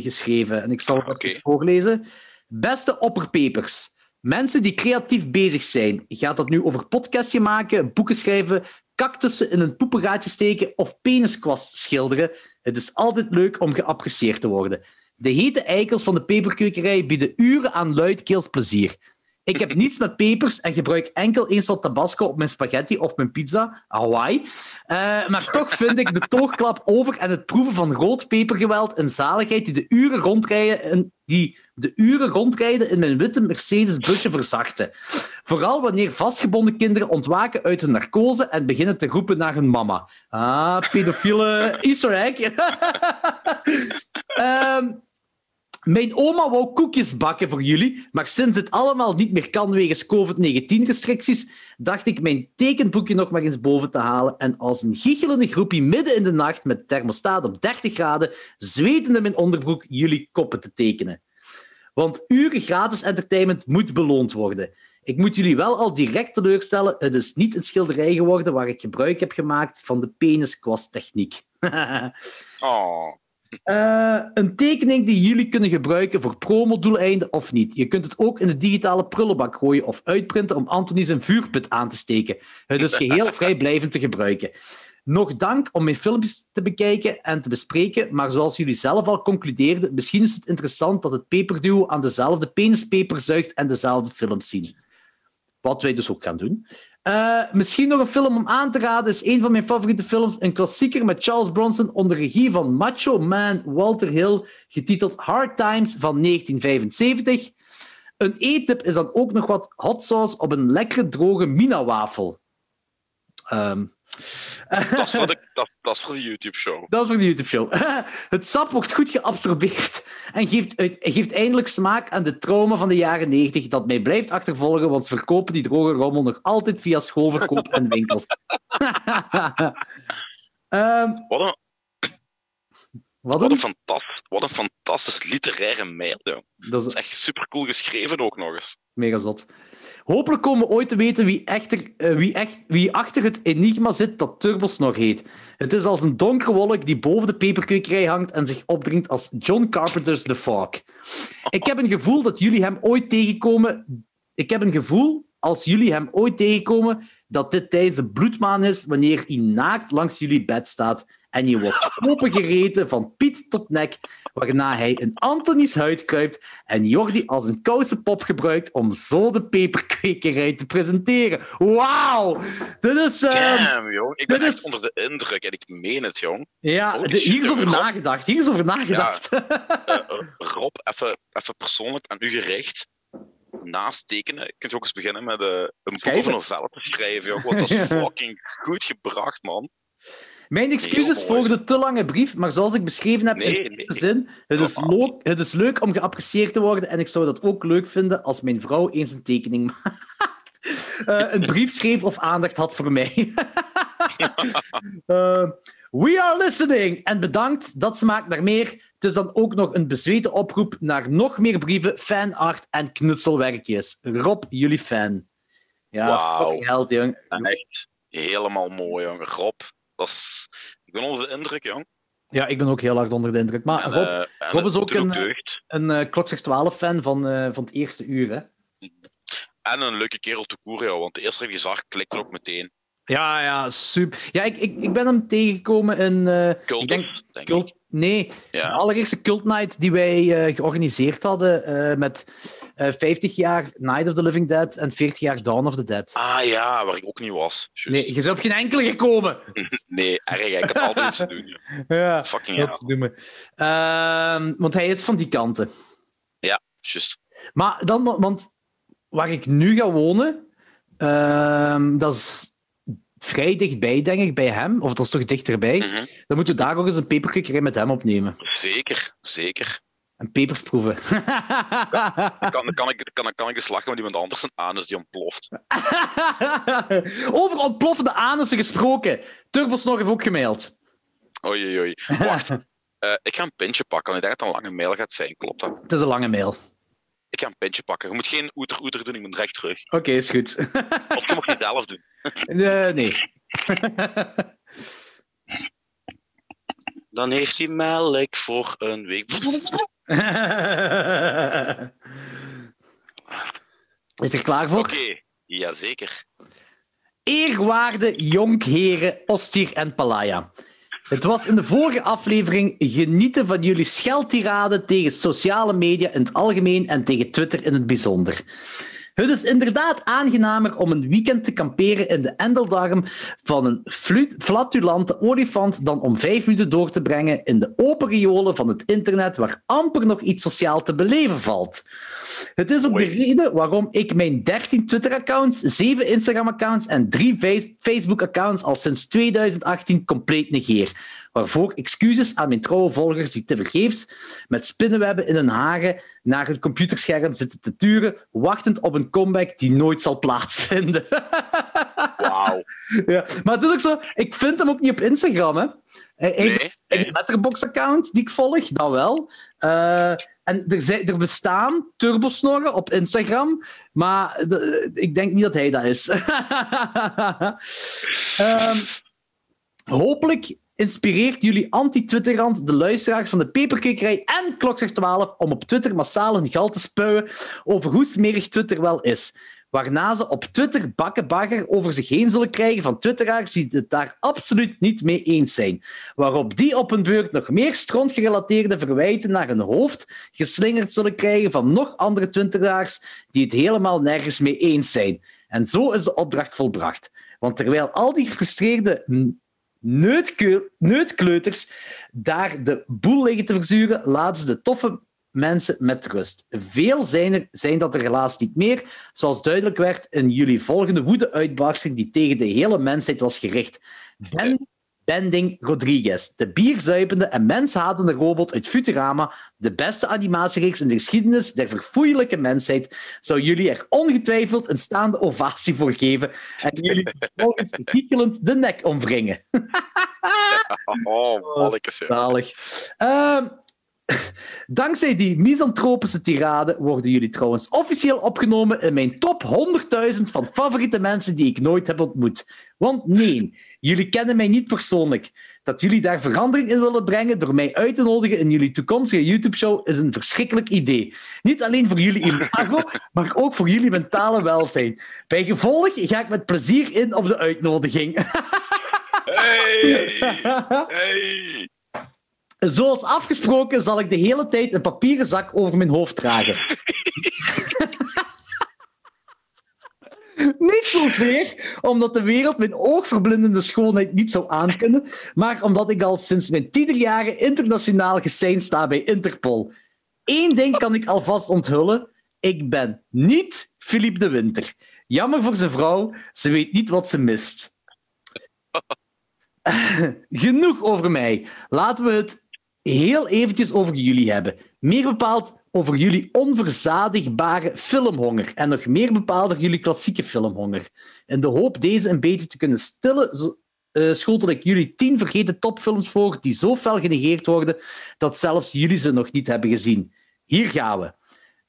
geschreven en ik zal het Ah, even voorlezen. Beste opperpepers, mensen die creatief bezig zijn, gaat dat nu over podcastje maken, boeken schrijven, cactussen in een poepengaatje steken of peniskwast schilderen? Het is altijd leuk om geapprecieerd te worden. De hete eikels van de peperkwekerij bieden uren aan luidkeels plezier. Ik heb niets met pepers en gebruik enkel eens wat tabasco op mijn spaghetti of mijn pizza, Hawaii. Eh, maar toch vind ik de toogklap over en het proeven van rood pepergeweld een zaligheid die de uren rondrijden, die de uren rondrijden in mijn witte Mercedes-busje verzachten. Vooral wanneer vastgebonden kinderen ontwaken uit hun narcose en beginnen te roepen naar hun mama. Ah, pedofiele easter egg. um, (laughs) Mijn oma wou koekjes bakken voor jullie, maar sinds het allemaal niet meer kan wegens COVID-19-restricties, dacht ik mijn tekenboekje nog maar eens boven te halen en als een giechelende groepie midden in de nacht met thermostaat op 30 graden, zwetende mijn onderbroek, jullie koppen te tekenen. Want uren gratis entertainment moet beloond worden. Ik moet jullie wel al direct teleurstellen, het is niet een schilderij geworden waar ik gebruik heb gemaakt van de peniskwasttechniek. (laughs) oh. Uh, een tekening die jullie kunnen gebruiken voor promodoeleinden of niet. Je kunt het ook in de digitale prullenbak gooien of uitprinten om Anthony zijn vuurput aan te steken. Het is geheel (laughs) vrijblijvend te gebruiken. Nog dank om mijn filmpjes te bekijken en te bespreken, maar zoals jullie zelf al concludeerden, misschien is het interessant dat het peperduo aan dezelfde penispeper zuigt en dezelfde films zien. Wat wij dus ook gaan doen. Uh, misschien nog een film om aan te raden is een van mijn favoriete films. Een klassieker met Charles Bronson onder regie van Macho Man Walter Hill, getiteld Hard Times van 1975. Een eettip is dan ook nog wat hot sauce op een lekkere droge mina-wafel. Um, dat, is voor de, (laughs) dat, dat is voor de YouTube-show. Dat is voor de YouTube-show. (laughs) Het sap wordt goed geabsorbeerd en geeft, geeft eindelijk smaak aan de trauma van de jaren 90 dat mij blijft achtervolgen, want ze verkopen die droge rommel nog altijd via schoolverkoop en winkels. um, (laughs) wat een... Wat, wat, een fantastisch, wat een fantastisch literaire mail, Dat is... dat is echt supercool geschreven ook nog eens. Mega zot. Hopelijk komen we ooit te weten wie, echter, uh, wie, echt, wie achter het enigma zit dat Turbos nog heet. Het is als een donkere wolk die boven de peperkwekerij hangt en zich opdringt als John Carpenter's The Fog. Ik heb een gevoel dat jullie hem ooit tegenkomen... Ik heb een gevoel, als jullie hem ooit tegenkomen, dat dit tijdens de bloedmaan is wanneer hij naakt langs jullie bed staat en je wordt opengereten van piet tot nek, waarna hij in Anthony's huid kruipt en Jordi als een kousenpop gebruikt om zo de peperkwekerij te presenteren. Wauw! Dit is... Damn, jong. Ik ben echt is... onder de indruk en ik meen het, jong. Ja, de, hier is over Rob, nagedacht. Hier is over nagedacht. Ja, uh, (laughs) Rob, even, even persoonlijk aan u gericht naast tekenen, kun je ook eens beginnen met uh, een boek of een novelle te schrijven. Joh. Want dat is (laughs) fucking goed gebracht, man. Mijn excuses voor de te lange brief, maar zoals ik beschreven heb in de eerste zin, het is, leuk, het is leuk om geapprecieerd te worden en ik zou dat ook leuk vinden als mijn vrouw eens een tekening (laughs) maakt. Uh, een brief schreef of aandacht had voor mij. uh, (laughs) we are listening! En bedankt, dat smaakt naar meer. Het is dan ook nog een bezweten oproep naar nog meer brieven, fanart en knutselwerkjes. Rob, jullie fan. Ja, wow. held, jong. Echt helemaal mooi, jong. Rob, ik ben onder de indruk, jong. Ja, ik ben ook heel hard onder de indruk. Maar Rob, uh, Rob is ook een, een uh, Klok 12 fan van, uh, van het eerste uur. Hè? En een leuke kerel te koeren, want de eerste keer zag, klikte ook meteen. Ja, ja, super. Ja, ik, ik, ik ben hem tegengekomen in... Uh, ik denk, denk cult, ik. Nee, ja. de allereerste Cult Night die wij georganiseerd hadden uh, met 50 jaar Night of the Living Dead en 40 jaar Dawn of the Dead. Ah ja, waar ik ook niet was. Just. Nee, je zou op geen enkele gekomen. (laughs) nee, erg. Ik had altijd iets te doen. Ja, Fucking ja. Doen uh, want hij is van die kanten. Ja, juist. Maar dan, want waar ik nu ga wonen, uh, dat is vrij dichtbij, denk ik, bij hem. Of dat is toch dichterbij. Mm -hmm. Dan moeten we daar ook eens een peperkukkerij met hem opnemen. Zeker, zeker. En pepers proeven. Ja, kan, kan, ik, kan, kan ik eens lachen met iemand anders een anus die ontploft. (laughs) Over ontploffende anussen gesproken. Turbos nog heeft ook gemaild. Oei, oei, oei. Wacht. uh, (laughs) ik ga een pintje pakken. Ik denk dat het een lange mail gaat zijn. Klopt dat? Het is een lange mail. Ik ga een pintje pakken. Je moet geen oeter-oeter doen. Ik moet direct terug. Oké, okay, is goed. of je mag het zelf doen. uh, (laughs) nee. Dan heeft hij melk voor een week. Is er klaar voor? Oké, okay. jazeker. Eerwaarde jonkheren Ostir en Palaya. Het was in de vorige aflevering genieten van jullie scheldtirade tegen sociale media in het algemeen en tegen Twitter in het bijzonder. Het is inderdaad aangenamer om een weekend te kamperen in de endeldarm van een flatulante olifant dan om vijf minuten door te brengen in de open riolen van het internet waar amper nog iets sociaal te beleven valt. Het is ook de reden waarom ik mijn 13 Twitter-accounts, 7 Instagram-accounts en 3 Facebook-accounts al sinds 2018 compleet negeer. Waarvoor excuses aan mijn trouwe volgers die tevergeefs met spinnenwebben in hun haren naar hun computerscherm zitten te turen, wachtend op een comeback die nooit zal plaatsvinden. (laughs) Wauw. Ja, maar het is ook zo, ik vind hem ook niet op Instagram. Hè. Hij heeft een Letterboxd-account die ik volg, dat wel. Uh, en er, zijn, er bestaan turbosnorren op Instagram, maar de, ik denk niet dat hij dat is. um, (laughs) hopelijk inspireert jullie anti-Twitterrand de luisteraars van de Peperkwekerij en Klokslag 12 om op Twitter massaal hun gal te spuien over hoe smerig Twitter wel is. Waarna ze op Twitter bakkenbagger over zich heen zullen krijgen van twitteraars die het daar absoluut niet mee eens zijn. Waarop die op hun beurt nog meer strontgerelateerde verwijten naar hun hoofd geslingerd zullen krijgen van nog andere twitteraars die het helemaal nergens mee eens zijn. En zo is de opdracht volbracht. Want terwijl al die gefrustreerde neutkleuters daar de boel liggen te verzuren, laten ze de toffe mensen met rust. Veel zijn, er, zijn dat er helaas niet meer, zoals duidelijk werd in jullie volgende woede-uitbarsting die tegen de hele mensheid was gericht. Ben, Bending Rodriguez, de bierzuipende en menshatende robot uit Futurama, de beste animatiereeks in de geschiedenis der verfoeilijke mensheid, zou jullie er ongetwijfeld een staande ovatie voor geven en jullie (laughs) volgens giekelend de nek omwringen. (laughs) oh, mannetjes. Zalig. Uh, (laughs) Dankzij die misantropische tirade worden jullie trouwens officieel opgenomen in mijn top 100.000 van favoriete mensen die ik nooit heb ontmoet. Want nee, jullie kennen mij niet persoonlijk. Dat jullie daar verandering in willen brengen door mij uit te nodigen in jullie toekomstige YouTube-show is een verschrikkelijk idee. Niet alleen voor jullie imago, (laughs) maar ook voor jullie mentale welzijn. Bij gevolg ga ik met plezier in op de uitnodiging. Hey! Hey! (laughs) Zoals afgesproken zal ik de hele tijd een papieren zak over mijn hoofd dragen. (laughs) (laughs) niet zozeer omdat de wereld mijn oogverblindende schoonheid niet zou aankunnen, maar omdat ik al sinds mijn tienerjaren internationaal geseind sta bij Interpol. Eén ding kan ik alvast onthullen. Ik ben niet Philippe de Winter. Jammer voor zijn vrouw, ze weet niet wat ze mist. (laughs) Genoeg over mij. Laten we het heel eventjes over jullie hebben. Meer bepaald over jullie onverzadigbare filmhonger. En nog meer bepaald jullie klassieke filmhonger. In de hoop deze een beetje te kunnen stillen, uh, schotel ik jullie tien vergeten topfilms voor die zo fel genegeerd worden dat zelfs jullie ze nog niet hebben gezien. Hier gaan we.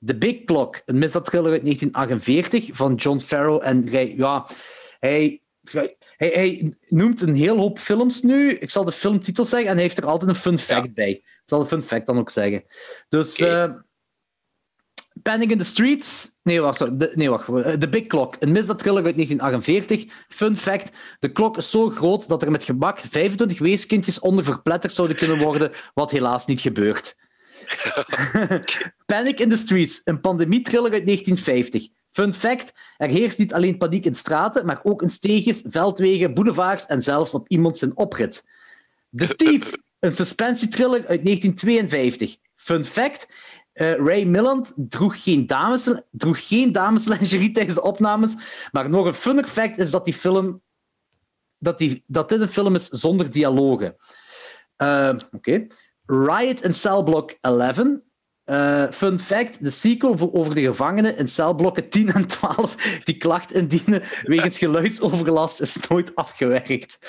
The Big Clock, een misdaadthriller uit 1948 van John Farrow. En ja, hij hij, hij, noemt een heel hoop films nu. Ik zal de filmtitel zeggen en hij heeft er altijd een fun fact bij. Ik zal de fun fact dan ook zeggen. Dus okay. uh, Panic in the Streets. Nee, wacht. Sorry. nee, wacht. The Big Clock. Een misdaadthriller uit 1948. Fun fact. De klok is zo groot dat er met gemak 25 weeskindjes onder verpletterd zouden kunnen worden, wat helaas niet gebeurt. (laughs) Panic in the Streets. Een pandemie-thriller uit 1950. Fun fact: er heerst niet alleen paniek in straten, maar ook in steegjes, veldwegen, boulevards en zelfs op iemand zijn oprit. The (laughs) Thief, een suspensietriller uit 1952. Fun fact: uh, Ray Milland droeg geen, dames, droeg geen dameslingerie (laughs) tijdens de opnames, maar nog een funner fact is dat, die film, dat, die, dat dit een film is zonder dialogen. Uh, Oké. Riot in Cell Block 11, uh, fun fact, de sequel over de gevangenen in celblokken (laughs) 10 en 12 die klacht indienen wegens geluidsoverlast is nooit afgewerkt.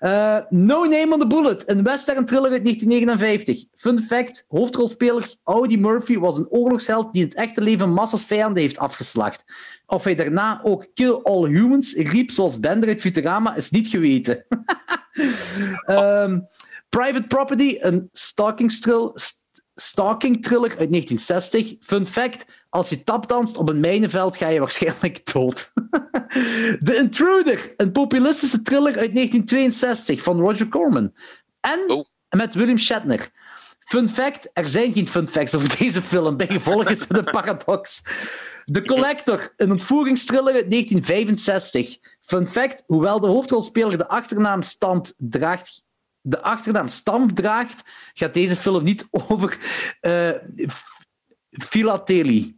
Uh, no Name on the Bullet, een western thriller uit 1959. Fun fact, hoofdrolspelers Audie Murphy was een oorlogsheld die in het echte leven massas vijanden heeft afgeslacht. Of hij daarna ook Kill All Humans riep zoals Bender uit Futurama is niet geweten. um, (laughs) Private Property, een stalking Stalking Thriller uit 1960. Fun fact: als je tapdanst op een mijnenveld, ga je waarschijnlijk dood. (laughs) The Intruder, een populistische thriller uit 1962 van Roger Corman. En oh. met William Shatner. Fun fact: er zijn geen fun facts over deze film. Bij gevolg is het een (laughs) paradox. The Collector, een ontvoeringstriller uit 1965. Fun fact, hoewel de hoofdrolspeler de achternaam Stamp draagt, de achternaam Stamp draagt, gaat deze film niet (laughs) over uh, philately.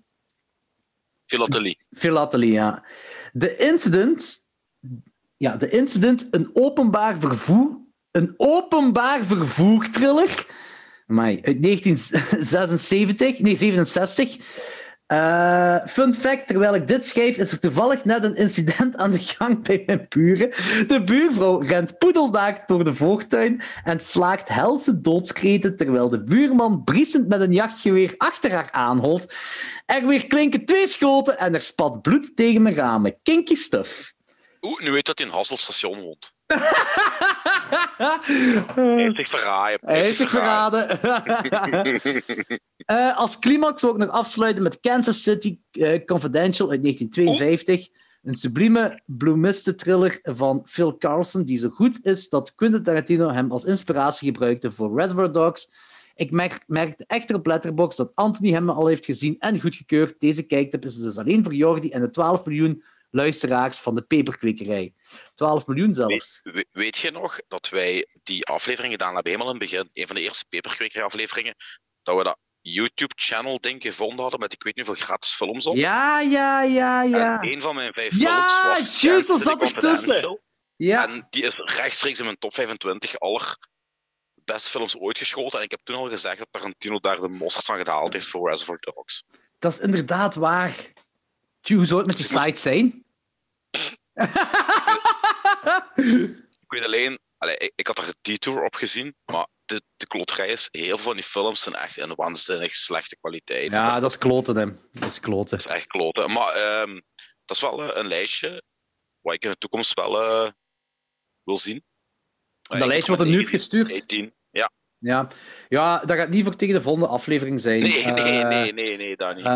Philately. Philately, ja. De incident, ja, de incident, een openbaar vervoer, een openbaar vervoertriller, maar uit 1976, nee, 67, uh, fun fact, terwijl ik dit schrijf, is er toevallig net een incident aan de gang bij mijn buren. De buurvrouw rent poedelnaakt door de voortuin en slaakt helse doodskreten, terwijl de buurman briesend met een jachtgeweer achter haar aanholt. Er weer klinken twee schoten en er spat bloed tegen mijn ramen. Kinky stuff. Oeh, nu weet dat hij in Hasselt station woont. Heeft zich verraaien. Hij heeft zich verraden. uh, (laughs) als climax wil ik nog afsluiten met Kansas City uh, Confidential uit 1952. Een sublieme bloemiste thriller van Phil Carlson, die zo goed is dat Quentin Tarantino hem als inspiratie gebruikte voor Reservoir Dogs. Ik merk, merkte echter op Letterboxd dat Anthony hem al heeft gezien en goedgekeurd. Deze kijktip is dus alleen voor Jordi en de 12 miljoen luisteraars van de peperkwekerij. 12 miljoen zelfs. Weet, weet, je nog dat wij die aflevering gedaan hebben, helemaal in het begin, een van de eerste peperkwekerij-afleveringen, dat we dat YouTube-channel ding gevonden hadden met ik weet niet hoeveel gratis films op? Ja, ja, ja, ja. En een van mijn vijf ja, films was... Ja, juist, dat zat er tussen. Ja. En die is rechtstreeks in mijn top 25 aller beste films ooit geschoten. En ik heb toen al gezegd dat Tarantino daar de mosterd van gehaald heeft voor Reservoir Dogs. Dat is inderdaad waar. Hoe zou het met die site zijn? Ik weet alleen, allee, ik, ik, had er een detour op gezien, maar de, de kloterij is, heel veel van die films zijn echt in waanzinnig slechte kwaliteit. Ja, dat, is kloten, hè. Dat is kloten. Dat is echt kloten. Maar um, dat is wel uh, een lijstje wat ik in de toekomst wel uh, wil zien. Dat lijstje wordt er nu gestuurd? 18, ja. Ja. dat gaat niet voor tegen de volgende aflevering zijn. Nee, nee, uh, nee, nee, nee, dat niet. Uh,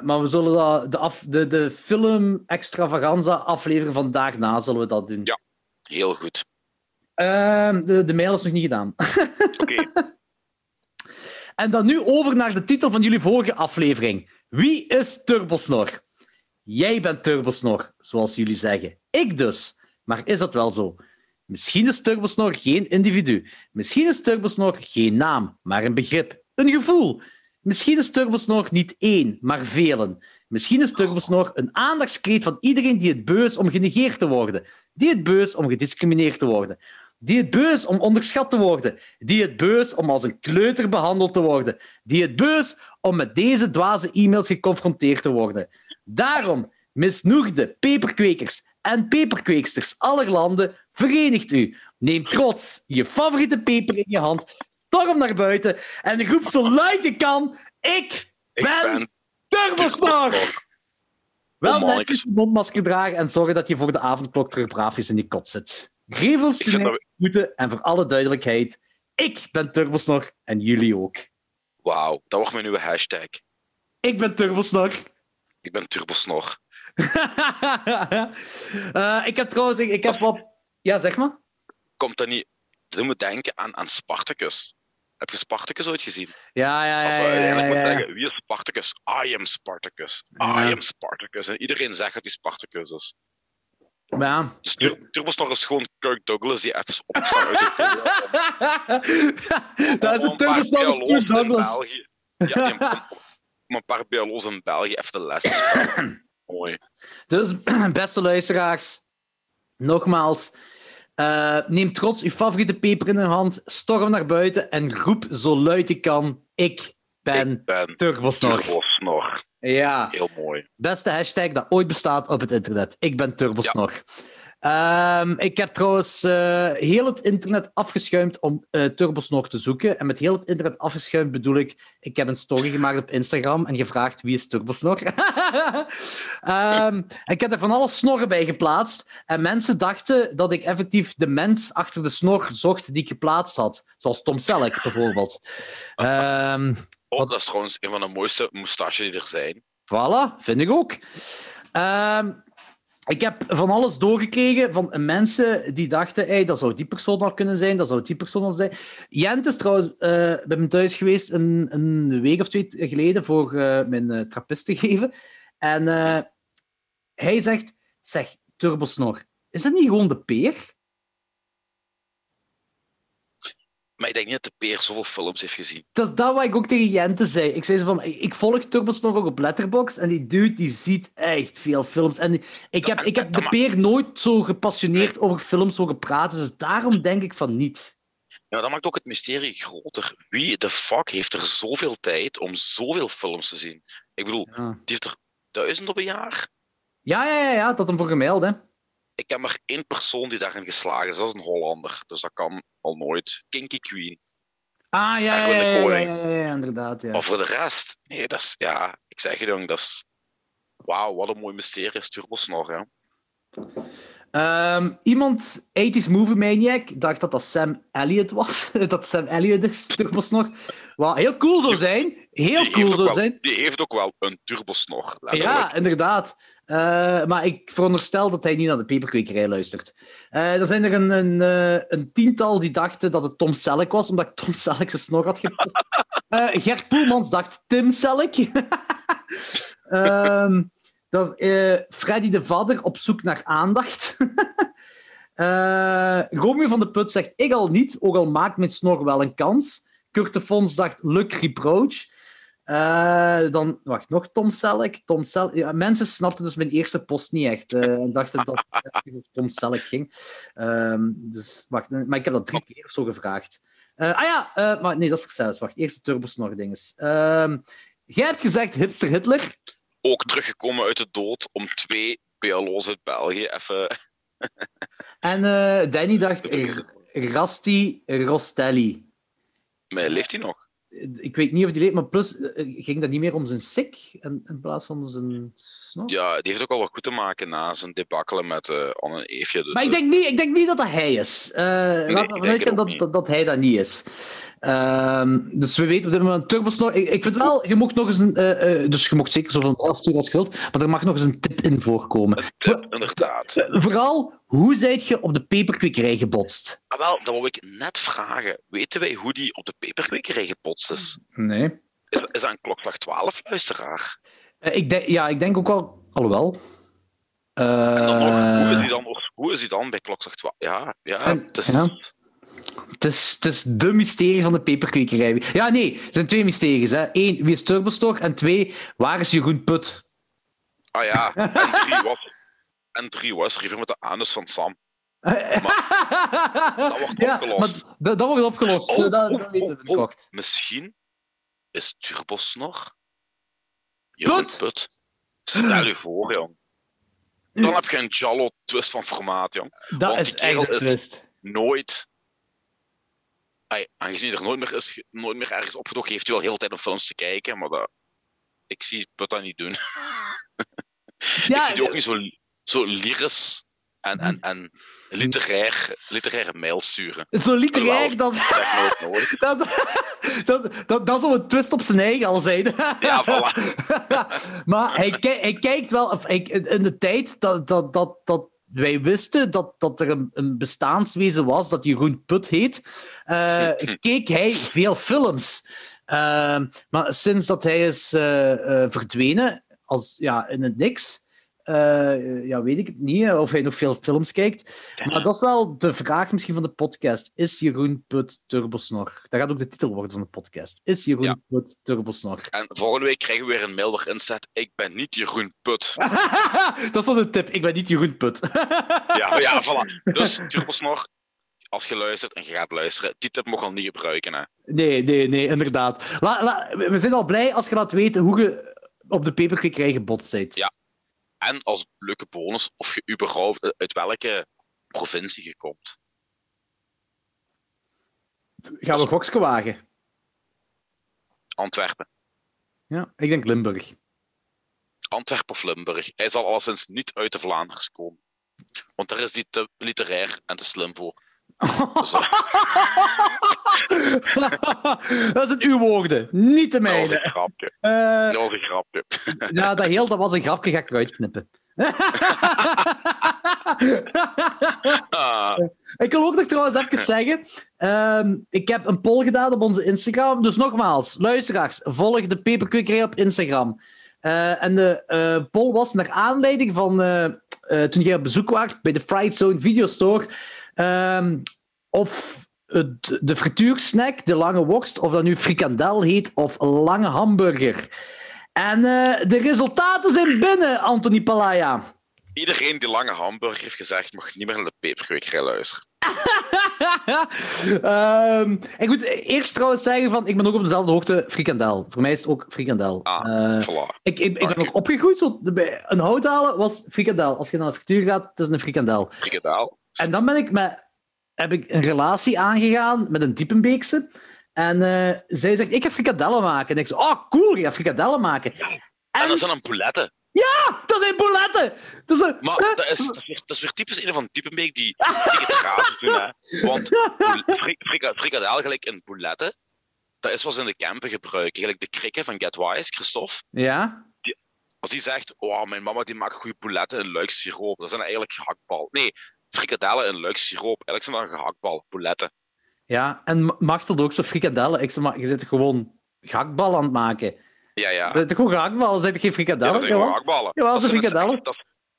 maar we zullen dat, de, af, de, de film extravaganza aflevering van daarna zullen we dat doen. Ja, heel goed. Uh, de, de mail is nog niet gedaan. (laughs) Oké. Okay. (laughs) en dan nu over naar de titel van jullie vorige aflevering. Wie is Turbosnor? Jij bent Turbosnor, zoals jullie zeggen. Ik dus. Maar is dat wel zo? Misschien is Turbosnor geen individu. Misschien is Turbosnor geen naam, maar een begrip, een gevoel. Misschien is Turbosnor niet één, maar velen. Misschien is Turbosnor een aandachtskreet van iedereen die het beu om genegeerd te worden, die het beu om gediscrimineerd te worden, die het beu om onderschat te worden, die het beu om als een kleuter behandeld te worden, die het beu om met deze dwaze e-mails geconfronteerd te worden. Daarom, misnoegde peperkwekers en peperkweeksters aller landen, verenigt u. Neem trots je favoriete peper in je hand, storm naar buiten en roep zo luid je kan: Ik, ben, Turbosnor! Wel netjes je mondmasker dragen en zorgen dat je voor de avondklok terug braaf is in die kop zit. Revolutionair moeten en voor alle duidelijkheid, ik ben Turbosnor en jullie ook. Wauw, dat wordt mijn nieuwe hashtag. Ik ben Turbosnor. Ik ben Turbosnor. Uh, (laughs) ik heb trouwens, ik, ik heb wat... Ja, zeg maar. Komt dat niet... Ze moet denken aan, aan Spartacus. Heb je Spartacus ooit gezien? Ja, ja, ja. Als we ja, uiteindelijk ja, moet zeggen, wie is Spartacus? I am Spartacus. I am Spartacus. En iedereen zegt dat hij Spartacus is. Ja. Dus Turbosnor is gewoon Kirk Douglas die even uit (laughs) de (laughs) dat is een Turbosnor als Kirk Douglas. Ja, om, om een paar BLO's in België even de les. Mooi. Dus, (clears throat) beste luisteraars, nogmaals, uh, neem trots uw favoriete peper in de hand, storm naar buiten en roep zo luid je kan: Ik ben, Ik ben Turbosnor. Turbosnor. Ja, Heel mooi. beste hashtag dat ooit bestaat op het internet. Ik ben Turbosnor. Ehm, ik heb trouwens eh, heel het internet afgeschuimd om eh Turbosnor te zoeken. En met heel het internet afgeschuimd bedoel ik, ik heb een story gemaakt op Instagram en gevraagd wie is Turbosnor. (laughs) Ehm, ik heb er van alle snorren bij geplaatst. En mensen dachten dat ik effectief de mens achter de snor zocht die ik geplaatst had. Zoals Tom Selleck bijvoorbeeld. Ehm Oh, dat is trouwens een van de mooiste moustaches die er zijn. Voilà, vind ik ook. Ehm, ik heb van alles doorgekregen van mensen die dachten, hey, dat zou die persoon al kunnen zijn, dat zou die persoon al zijn. Jent is trouwens eh, bij me thuis geweest een, een week of twee geleden voor eh, mijn uh, trappist te geven. En hij zegt, zeg, Turbosnor, is dat niet gewoon de peer? Maar ik denk niet dat de peer zoveel films heeft gezien. Dat is dat wat ik ook tegen Jente zei. Ik zei zo van, ik volg Turbosnor ook op Letterboxd en die dude die ziet echt veel films. En ik heb, ik heb de peer nooit zo gepassioneerd over films horen praten, dus daarom denk ik van niet. Ja, dat maakt ook het mysterie groter. Wie de fuck heeft er zoveel tijd om zoveel films te zien? Ik bedoel, Ja, die heeft er duizend op een jaar. ja, ja, ja, ja dat hem voor gemeld, hè. Ik heb maar één persoon die daarin geslagen is. Dat is een Hollander. Dus dat kan al nooit. Kinky Queen. Ah, ja, ja, ja, inderdaad, ja. Maar voor de rest, nee, dat is, ja, ik zeg je jong, dat is, wauw, wat een mooi mysterie is Turbosnor, ja. Ehm, iemand, 80s Movie Maniac, dacht dat dat Sam Elliott was. (laughs) dat Sam Elliott is, Turbosnor. Wat heel cool zou zijn. Heel Die cool heeft, ook zou wel, zijn. die heeft ook wel een Turbosnor. Ja, inderdaad. Eh, maar ik veronderstel dat hij niet naar de peperkwekerij luistert. Eh, er zijn er een, een, eh, een tiental die dachten dat het Tom Selleck was, omdat ik Tom Selleck zijn snor had gepakt. (laughs) Eh, Gert Poelmans dacht Tim Selleck. (laughs) Ehm, dat is eh, Freddy de Vadder op zoek naar aandacht. (laughs) Eh Romeo van de Put zegt ik al niet, ook al maakt mijn snor wel een kans. Kurt de Fons dacht Luc Reproach. Eh, dan, wacht, nog Tom Selleck. Tom Selleck. Ja, mensen snapten dus mijn eerste post niet echt. en dachten dat het over Tom Selleck ging. Ehm, dus, wacht, maar ik heb dat drie keer of zo gevraagd. Ah ja, maar nee, dat is voor zelfs. Wacht, eerste Turbosnor dinges. Ehm jij hebt gezegd hipster Hitler. Ook teruggekomen uit de dood om twee PLO's uit België even... (laughs) En eh, Danny dacht Rasti Rostelli. Maar leeft hij nog? Ik weet niet of die leeft, maar plus eh, ging dat niet meer om zijn sik in, in plaats van zijn snor? Ja, die heeft ook wel wat goed te maken na zijn debakkelen met eh Anne Eefje. Dus, Maar ik denk niet, ik denk niet dat dat hij is. Eh laten we vanuit dat, dat, dat hij dat niet is. Ehm, dus we weten op dit moment Turbosnor. Ik, ik vind wel, je mocht nog eens een. eh, eh, dus je mocht zeker zoveel als je wilt, maar er mag nog eens een tip in voorkomen. Een tip, inderdaad. Eh, vooral, hoe zijt je op de peperkwekerij gebotst? Ah, wel, dat wil ik net vragen. Weten wij hoe die op de peperkwekerij gepotst is? Nee. Is, is dat een klokslag 12 luisteraar? Eh, ik denk, ja, ik denk ook wel. Alhoewel. En dan nog, hoe, is Eh, die dan, hoe is die dan bij klokslag 12? Ja, ja, En- het is... ja. Het is, het is de mysterie van de peperkwekerij. Ja, nee, het zijn twee mysteries. Hè. Eén, wie is Turbostor? En twee, waar is Jeroen Put? Ah ja, en drie was... En drie was River met de anus van Sam. (laughs) dat wordt opgelost. maar dat, wordt opgelost. Oh, dat, oh, weten we oh. Misschien is Turbos nog... Put? Put. Stel je voor, jong. Dan heb je een Jallo twist van formaat, jong. Dat is echt een is- twist. Nooit... Ay, aangezien hij er nooit meer, is, nooit meer ergens opgedoken, heeft hij wel heel de tijd om films te kijken, maar dat... Ik zie Put dat niet doen. (laughs) Ja, ik zie die ook niet zo, zo lyrisch en, en, en literair, literaire mails sturen. Zo literair, dat, nodig. (laughs) dat, dat, dat, dat zou een twist op zijn eigen al zijn. Ja, voilà. (laughs) maar hij, ki- hij kijkt wel, of hij, in de tijd dat, dat, dat, dat wij wisten dat, dat er een, een bestaanswezen was dat Jeroen Put heet, eh, (laughs) keek hij veel films. Eh, maar sinds dat hij is eh, verdwenen, als, ja, in het niks, eh, ja, weet ik het niet, eh, of hij nog veel films kijkt. Maar dat is wel de vraag misschien van de podcast. Is Jeroen Put Turbosnor? Dat gaat ook de titel worden van de podcast. Is Jeroen Ja. Put Turbosnor? En volgende week krijgen we weer een mail waarin staat: Ik ben niet Jeroen Put. (laughs) dat is wel een tip. Ik ben niet Jeroen Put. (laughs) Ja, ja, voilà. Dus Turbosnor, als je luistert en je gaat luisteren, die tip mocht al niet gebruiken. Hè. nee, nee, nee, inderdaad. La, la, we zijn al blij als je laat weten hoe je op de peperkwekerij gebotst bent. Ja. En als leuke bonus, of je überhaupt uit welke provincie je komt. Gaan we gokske wagen? Antwerpen. Ja, ik denk Limburg. Antwerpen of Limburg. Hij zal alleszins niet uit de Vlaanderen komen. Want daar is hij te literair en te slim voor. (laughs) Dat zijn uw woorden, niet de dat was een mijne. grapje. Eh, Dat was een grapje. (laughs) ja, dat heel dat was een grapje, ga ik eruit knippen. (laughs) Ah, Ik wil ook nog trouwens even zeggen, ehm, ik heb een poll gedaan op onze Instagram. Dus nogmaals, luisteraars, volg de Peperkwekerij op Instagram. Eh, en de uh, poll was naar aanleiding van uh, toen jij op bezoek was bij de Fried Zone Videostore. Ehm, of het, de frituursnack, de lange worst, of dat nu frikandel heet of lange hamburger. En de resultaten zijn binnen, Anthony Palaya. Iedereen die lange hamburger heeft gezegd, mag niet meer naar de peperkwekerij luisteren. um, (laughs) ik moet eerst trouwens zeggen van, ik ben ook op dezelfde hoogte frikandel. Voor mij is het ook frikandel. Ah, uh, voilà. Ik, ik, ik ben ook opgegroeid, zo, een houthalen was frikandel. Als je naar de frituur gaat, het is een frikandel. Frikandel. En dan ben ik met, heb ik een relatie aangegaan met een Diepenbeekse. En uh, zij zegt, ik ga frikandellen maken. En ik zeg, oh cool, je gaat frikandellen maken. En, en dat zijn dan pouletten. Ja, dat zijn bouletten! Dat is Maar dat is, dat, is weer, dat is weer typisch een van Diepenbeek die tegen het raad doen. Hè. Want frikadel gelijk in bouletten, dat is wat ze in de campen gebruiken. Gelijk de krikken van Get Wise, Christophe. Ja? Die, als die zegt, oh, mijn mama die maakt goede bouletten in luik siroop, dat zijn eigenlijk gehaktbal. Nee, frikadellen in luik siroop. Eigenlijk zijn dat gehaktbal, bouletten. Ja, en mag dat ook zo frikadellen? Ik zeg maar, je zit gewoon gehaktbal aan het maken. Ja, ja. Dat is gewoon gehaktballen, zijn geen frikadellen? Ja, dat zijn gehaktballen. Ja, dat zijn frikadellen.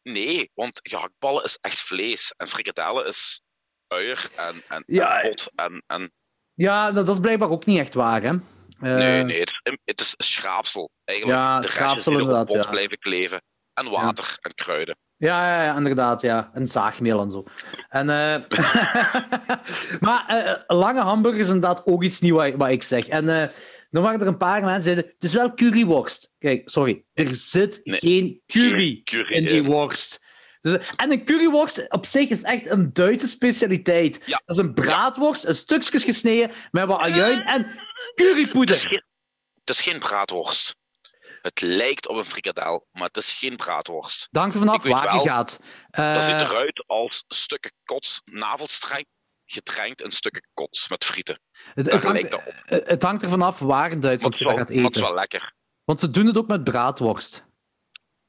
Nee, want gehaktballen is echt vlees. En frikadellen is uier en, en, ja, en pot. En, en... Ja, dat, dat, is blijkbaar ook niet echt waar, hè? Uh... Nee, nee, het, het, is schraapsel. Eigenlijk ja, de schraapsel inderdaad, ja. blijven kleven. En water ja. en kruiden. Ja, ja, ja, inderdaad, ja. En zaagmeel en zo. En, uh... (laughs) maar uh, lange hamburgers is inderdaad ook iets nieuws wat, wat ik zeg. En dan waren er een paar mensen die zeiden, het is wel curryworst. Kijk, sorry, er zit Nee, geen curry, in die worst. Dus- en een curryworst op zich is echt een Duitse specialiteit. Ja. Dat is een braadworst, een stukjes gesneden met wat ajuin en is currypoeder. geen, het is geen braadworst. Het lijkt op een frikadel, maar het is geen braadworst. Hangt er vanaf waar je gaat. Dat ziet Eh, eruit als stukken kots, navelstreng, getraind in stukken kots met frieten. het, het, hangt, dat op. het hangt er vanaf waar in Duitsland je dat gaat maar het is eten. wel lekker. Want ze doen het ook met braadworst.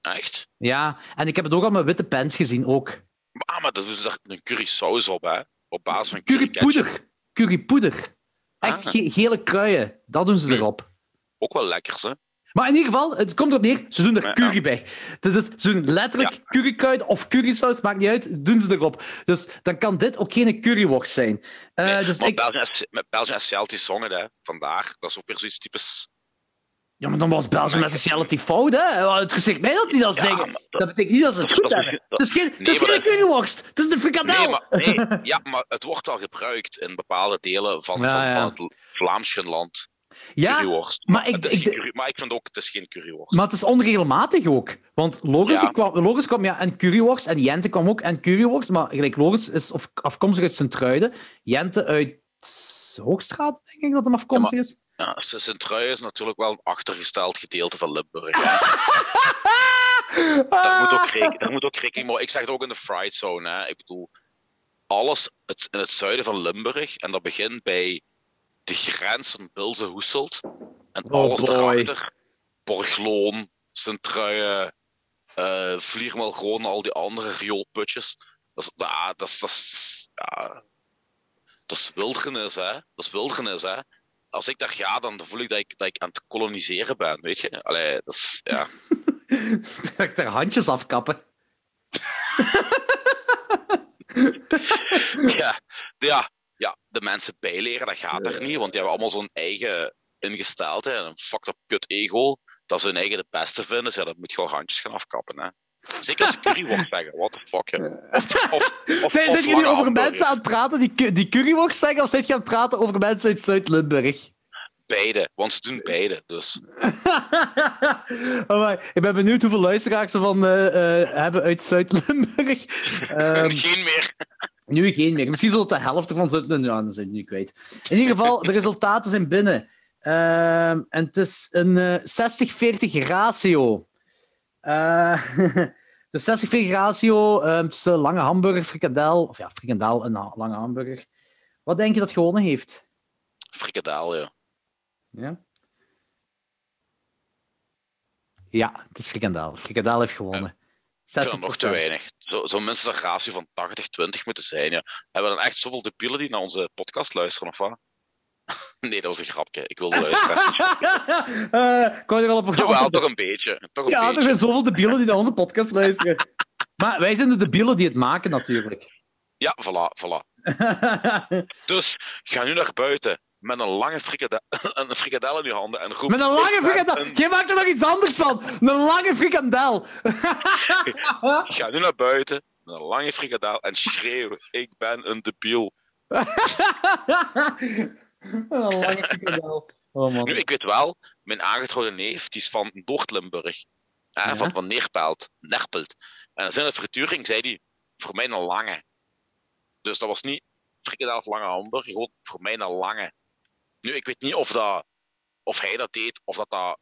Echt? Ja, en ik heb het ook al met witte pens gezien, ook. Ah, maar dat doen ze daar een curry saus op, hè? Op basis van. Currypoeder. Currypoeder. Echt Ah. ge- gele kruien. Dat doen ze erop. Ook wel lekkers, hè? Maar in ieder geval, het komt erop neer, ze doen er curry bij. Het is- ze doen letterlijk Ja. currykruid of currysaus, maakt niet uit, doen ze erop. Dus dan kan dit ook geen curryworst zijn. Eh, Nee, dus ik, België en- met België en Celtisch zongen, hè? Vandaar. Dat is ook weer zoiets typisch. ja, maar dan was Belgium met speciality fout, hè? Het gezegd mij dat die dat Ja, zeggen. Dat, dat- betekent niet dat ze het dat- goed dat- hebben. dat- het is geen, nee, is geen dat- curryworst, het is. Nee, maar, nee, ja, maar het wordt wel gebruikt in bepaalde delen van, (laughs) Ja, van, ja. van het Vlaamse land. Ja, Curryworst. maar ik- het is ik geen maar ik vind ook, het is geen curryworst. maar het is onregelmatig ook. Want Loris, Ja. kwam, Loris kwam ja, en curryworst, en Jente kwam ook en curryworst. Maar gelijk, Loris is of- afkomstig uit Sint-Truiden, Jente uit Hoogstraat, denk ik dat hem afkomstig is. Ja, Sint-Trui is natuurlijk wel een achtergesteld gedeelte van Limburg. (laughs) daar, moet ook rekening, daar moet ook rekening mee. Ik zeg het ook in de fried zone. Hè. Ik bedoel, alles het, in het zuiden van Limburg, en dat begint bij de grens van Bilze Hoeselt. En Oh alles boy. daarachter, Borgloon, Sint-Truien, eh Vliermelgroon, al die andere rioolputjes. Dat is, ja, dat is, dat is, ja, dat is wildernis, hè. Dat is wildernis, hè. Als ik daar ga, dan voel ik dat ik, dat ik aan het koloniseren ben, weet je. Allee, dat is, ja. (laughs) Echt er handjes afkappen. (laughs) ja, ja, ja, de mensen bijleren, dat gaat er niet, want die hebben allemaal zo'n eigen ingesteldheid en een fucked up kut ego, dat ze hun eigen de beste vinden, dus ja, dan moet je gewoon handjes gaan afkappen, hè. Zeker als ze curryworst zeggen, what the fuck, hè. Of, of, of, Zijn, jullie over mensen aan het praten die, die curryworst zeggen, of zijn je aan het praten over mensen uit Zuid-Limburg? Beide, want ze doen beide, dus. (laughs) Amai, ik ben benieuwd hoeveel luisteraars we van eh, eh, hebben uit Zuid-Limburg. (laughs) Ehm, Geen meer. Nu geen meer. Misschien zullen de helft van zitten. Ja, dan zijn we nu kwijt. In ieder geval, de resultaten zijn binnen. Ehm, en het is een eh, 60-40 ratio. Eh, (laughs) dus uh, 60-40 ratio ehm, tussen lange hamburger, frikandel. Of ja, frikandel en lange hamburger. Wat denk je dat gewonnen heeft? Frikandel, ja. Ja? Ja, het is frikandel. Frikandel heeft gewonnen. 60 nog te weinig. Zo'n zo minstens een ratio van 80-20 moeten zijn. Ja. Hebben we dan echt zoveel debielen die naar onze podcast luisteren, of wat? (laughs) Nee, dat was een grapje. Ik wilde luisteren. uh, kon je wel op een grapje? Jawel, toch een beetje. Toch een ja, er zijn zoveel debielen die naar onze podcast luisteren. (laughs) maar wij zijn de debielen die het maken, natuurlijk. Ja, voilà, voilà. (laughs) dus ga nu naar buiten met een lange frikadel, (laughs) een frikadel in je handen en roep... Met een lange "Ik ben frikandel. een- Jij maakt er nog iets anders van. Een lange frikandel. (laughs) Ga nu naar buiten met een lange frikadel en schreeuw: Ik ben een debiel. (laughs) een lange frikandel. Oh man. Nu, ik weet wel, mijn aangetrouwde neef die is van Noord-Limburg. Ja. Van, van Neerpelt, Nerpelt. En in de frituring zei hij: Voor mij een lange. Dus dat was niet frikadel of lange hamburger, gewoon voor mij een lange. Nu, ik weet niet of, dat, of hij dat deed, of dat dat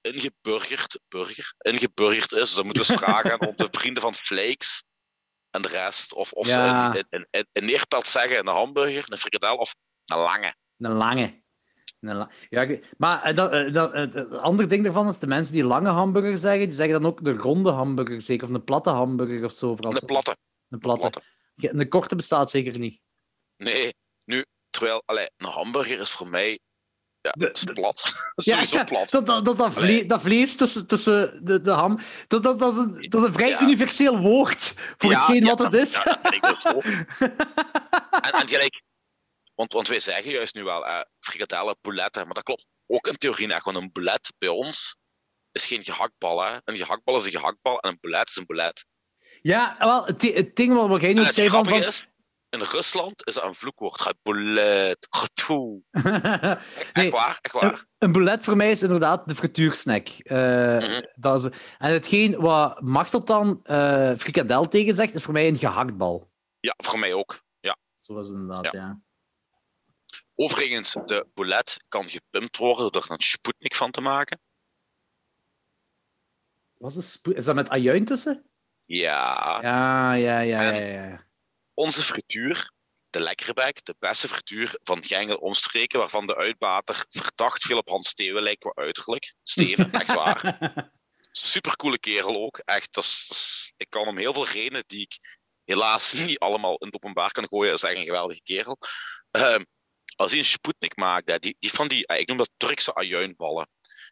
ingeburgerd, burger, ingeburgerd is. Dus dan moeten we eens vragen aan onze (laughs) vrienden van Flakes en de rest. Of, of Ja. ze in Neerpelt zeggen een hamburger, een frikadel of een lange. Een lange. Een la- ja, maar eh, dat, eh, dat, eh, het andere ding daarvan is de mensen die lange hamburger zeggen, die zeggen dan ook de ronde hamburger zeker, of een platte hamburger of zo. vooral. Een platte. Een platte. Een korte bestaat zeker niet. Nee, nu, terwijl, allee, een hamburger is voor mij, ja, is plat. (laughs) Ja, plat. Dat, dat, dat, dat, vle- Allee. dat vlees tussen, tussen de, de ham, dat, dat, dat, is een, dat is een vrij Ja. universeel woord voor Ja, hetgeen wat het is. Ja, dat en, en gelijk, want, want wij zeggen juist nu wel, eh, frikadellen, bouletten, maar dat klopt ook in theorie echt, want een boulet bij ons is geen gehaktbal. Hè. Een gehaktbal is een gehaktbal en een boulet is een boulet. Ja, wel, het, het ding wat jij het zei van... van... is, in Rusland is dat een vloekwoord. Ga gatoe. (laughs) Echt waar, echt waar. Een boulet voor mij is inderdaad de frituursnack. Mhm. dat is, en hetgeen wat Machtelt dan eh frikadel tegen zegt, is voor mij een gehaktbal. Ja, voor mij ook. Ja. Zo is het inderdaad, ja. Overigens, de boulet kan gepimpt worden door er een Sputnik van te maken. Was het spo- is dat met ajuin tussen? Ja, Ja, ja, ja, ja. Ja. Onze frituur, de Lekkerbek, de beste frituur van Gengel omstreken, waarvan de uitbater verdacht veel op Hans Steven lijkt qua uiterlijk. Steven, echt waar. (laughs) Supercoole kerel ook. Echt, dat is, dat ik kan om heel veel redenen die ik helaas (laughs) niet allemaal in het openbaar kan gooien, is echt een geweldige kerel. Ehm, als hij een Sputnik maakt, die, die van die, eh, ik noem dat Turkse ajuinballen.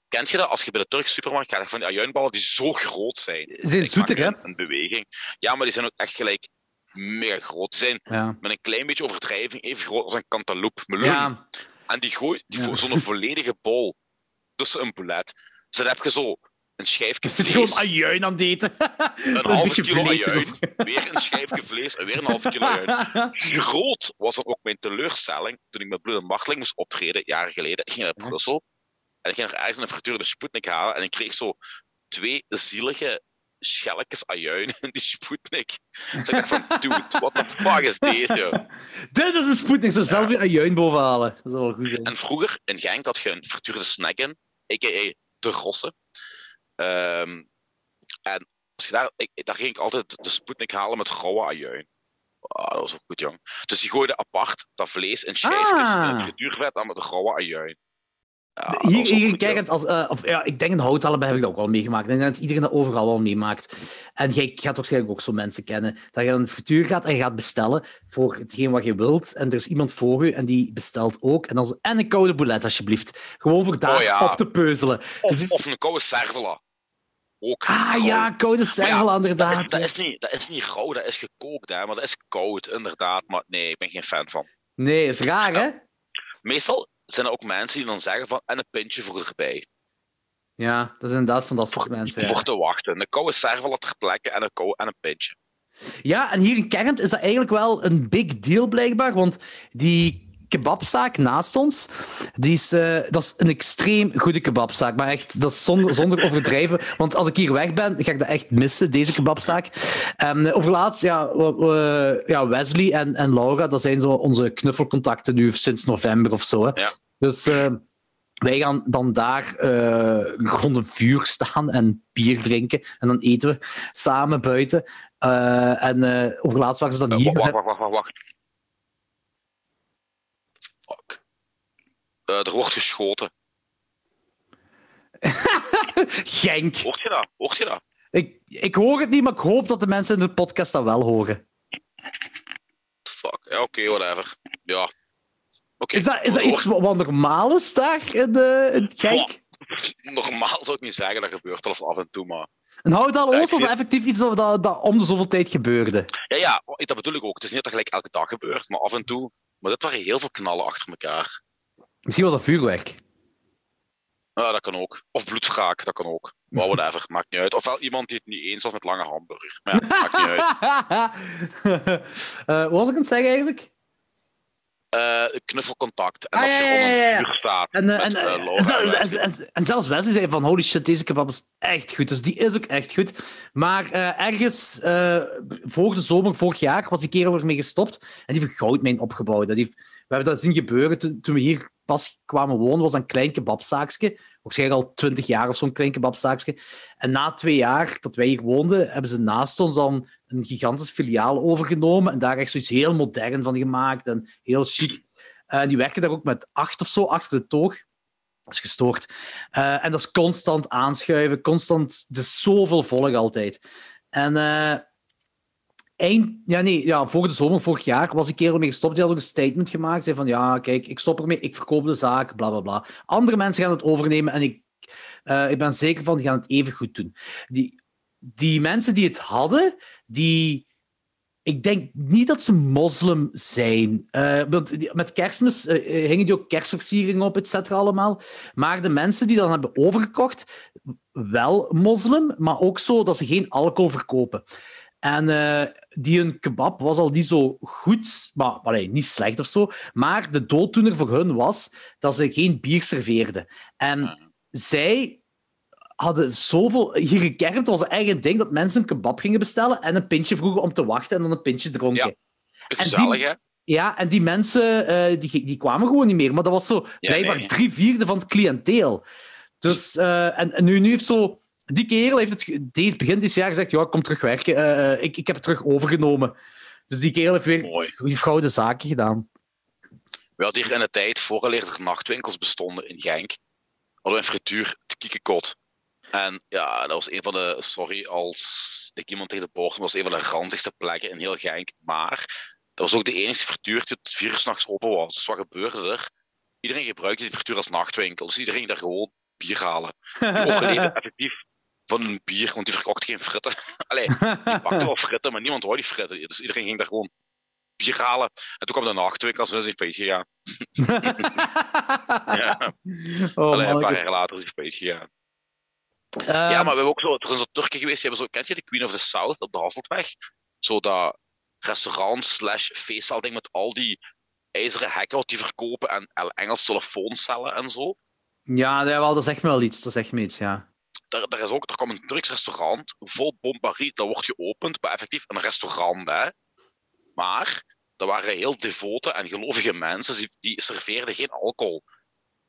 Kent je dat? Als je bij de Turkse supermarkt gaat, van die ajuinballen die zo groot zijn. Ze zijn zoetig, hè? een beweging. Ja, maar die zijn ook echt gelijk mega groot. Zijn Ja. met een klein beetje overdrijving even groot als een cantaloupe meloen. Ja, En die gooit die Ja. zo'n volledige bol tussen een boulet. Dus dan heb je zo een schijfje het is (laughs) gewoon vlees, ajuin aan het eten. (laughs) een beetje kilo ajuin, weer een schijfje vlees en weer een halve kilo ajuin. (laughs) Groot was dan ook mijn teleurstelling toen ik met Bloed en Marteling moest optreden, jaren geleden. Ik ging naar. Brussel en ik ging er ergens een frituur de Sputnik halen en ik kreeg zo twee zielige schelletjes ajuin in die Sputnik. Dus ik van, dude, what the fuck is deze? (laughs) Dit is een spoednik. Zo zelf weer ajuin bovenhalen. Dat zou wel goed zijn. En vroeger in Genk had je een frituurde snack in, a.k.a. de Rosse. Ehm, en als je daar, ik, daar ging ik altijd de Sputnik halen met rauwe ajuin. Ah, dat was ook goed, jong. Dus die gooide apart dat vlees in schijfjes Ah. in een frituurvet aan met de rauwe ajuin. Ja, Hier, kijkend, als, eh, of, ja, ik denk in Houthalen heb ik dat ook wel meegemaakt. Ik denk dat iedereen dat overal wel meemaakt. En jij gaat waarschijnlijk ook zo mensen kennen. Dat je naar een frituur gaat en je gaat bestellen voor hetgeen wat je wilt. En er is iemand voor je en die bestelt ook. En, dan en een koude boulet, alsjeblieft. Gewoon voor daar Oh ja. op te peuzelen. Of, Dus is- of een koude servela. Ook. ah rauw. ja, koude servel, dat inderdaad. is, dat, is niet, dat is niet rauw, dat is gekookt, hè, maar dat is koud, inderdaad. Maar nee, ik ben geen fan van. Nee, is raar, hè? Meestal zijn er ook mensen die dan zeggen van, en een pintje voor erbij. Ja, dat is inderdaad van dat soort mensen. Voor Ja. te wachten. Een koude servala ter plekke en een, kou en een pintje. ja, en hier in Kermt is dat eigenlijk wel een big deal, blijkbaar. Want die kebabzaak naast ons, die is, eh, dat is een extreem goede kebabzaak. Maar echt, dat is zonder, zonder (laughs) overdrijven. Want als ik hier weg ben, ga ik dat echt missen, deze kebabzaak. Um, overlaatst, ja, ja, Wesley en, en Laura, dat zijn zo onze knuffelcontacten nu sinds november of zo. Hè. Ja. Dus eh, wij gaan dan daar eh, rond een vuur staan en bier drinken. En dan eten we samen buiten. En overlaatst waren ze dan hier. wacht, wacht, wacht, wacht, wacht. Fuck. Eh, er wordt geschoten. (laughs) Genk. Hoort je dat? Hoort je dat? Ik, ik hoor het niet, maar ik hoop dat de mensen in de podcast dat wel horen. Fuck. Ja, oké, whatever. Ja. Oké. Is dat, is dat iets wat normaal is daar in, in Genk? (laughs) Normaal zou ik niet zeggen, dat gebeurt wel eens af en toe, maar... Een houtale Ja, oos was ik- effectief iets dat, dat om de zoveel tijd gebeurde. Ja, ja, dat bedoel ik ook. Het is niet dat dat gelijk elke dag gebeurt, maar af en toe... Maar dit waren heel veel knallen achter elkaar. Misschien was dat vuurwerk. Ja, dat kan ook. Of bloedwraak, dat kan ook. Maar whatever, maakt niet uit. Ofwel iemand die het niet eens was met lange hamburger. Maar ja, maakt niet uit. (laughs) Eh, wat was ik aan het zeggen eigenlijk? Eh, knuffelcontact. En Ah, dat je ja, gewoon ja, ja, staat. En, eh, met, en, en, zelfs, en en, zelfs Wesley zei van holy shit, deze kebab is echt goed. Dus die is ook echt goed. Maar ergens voor de zomer vorig jaar was die kerel ermee gestopt en die heeft een goudmijn opgebouwd. Dat heeft, we hebben dat zien gebeuren toen, toen we hier kwamen wonen, was een klein kebabzaakje. Waarschijnlijk al twintig jaar of zo'n klein kebabzaakje. En na twee jaar dat wij hier woonden, hebben ze naast ons dan een gigantisch filiaal overgenomen en daar echt zoiets heel modern van gemaakt en heel chic. En die werken daar ook met acht of zo achter de toog. Dat is gestoord. Eh, en dat is constant aanschuiven, constant. Er is zoveel volk altijd. En eh, eind, ja, nee, ja, voor de zomer vorig jaar was die kerel mee gestopt. Die had ook een statement gemaakt. Zei van ja, kijk, ik stop ermee, ik verkoop de zaak, bla bla bla. Andere mensen gaan het overnemen en ik, eh, ik ben zeker van die gaan het even goed doen. Die, die mensen die het hadden, die. Ik denk niet dat ze moslim zijn. Eh, want met kerstmis eh, hingen die ook kerstversieringen op, et cetera, allemaal. Maar de mensen die dan hebben overgekocht, wel moslim, maar ook zo dat ze geen alcohol verkopen. En eh, die een kebab was al niet zo goed, maar allee, niet slecht of zo. Maar de dooddoener voor hun was dat ze geen bier serveerden. En zij hadden zoveel... Hier in Kermt was het eigen ding dat mensen een kebab gingen bestellen en een pintje vroegen om te wachten en dan een pintje dronken. Ja. die- Gezellig, hè? Ja, en die mensen eh, die, die kwamen gewoon niet meer. Maar dat was zo blijkbaar nee. drie vierde van het cliënteel. Dus, eh, en, en nu, nu heeft zo... Die kerel heeft het deze, begin dit jaar gezegd, ja, ik kom terug werken. Eh, eh, ik, ik heb het terug overgenomen. Dus die kerel heeft weer Mooi. die gouden zaken gedaan. We hadden hier in de tijd, vooraleer er nachtwinkels bestonden in Genk, hadden we een frituur te Kiekekot. En ja, dat was een van de, sorry als ik iemand tegen de dat was een van de ranzigste plekken in heel Genk. Maar dat was ook de enige frituur die tot vier uur s'nachts open was. Dus wat gebeurde er? Iedereen gebruikte die frituur als nachtwinkel. Dus iedereen ging daar gewoon bier halen. Die (laughs) overleefde effectief van een bier, want die verkocht geen fritten. (laughs) Allee, die (laughs) bakte wel fritten, maar niemand wou die fritten. Dus iedereen ging daar gewoon bier halen. En toen kwam de nachtwinkel, dus is hij failliet gegaan. (laughs) Ja. oh, Allee, een paar jaar later is hij gegaan. Ehm, ja, maar we hebben ook zo, er zijn zo Turken geweest, die hebben zo, kent je de Queen of the South op de Hasseltweg? Zo dat restaurant slash feestzaalding met al die ijzeren hekken wat die verkopen en en Engels telefooncellen en zo. Ja, dat zegt me wel iets. Dat zegt me iets, ja. Daar, daar, is ook, daar kwam een Turks restaurant vol bombarie, dat wordt geopend, maar effectief een restaurant, hè. Maar, dat waren heel devote en gelovige mensen, die, die serveerden geen alcohol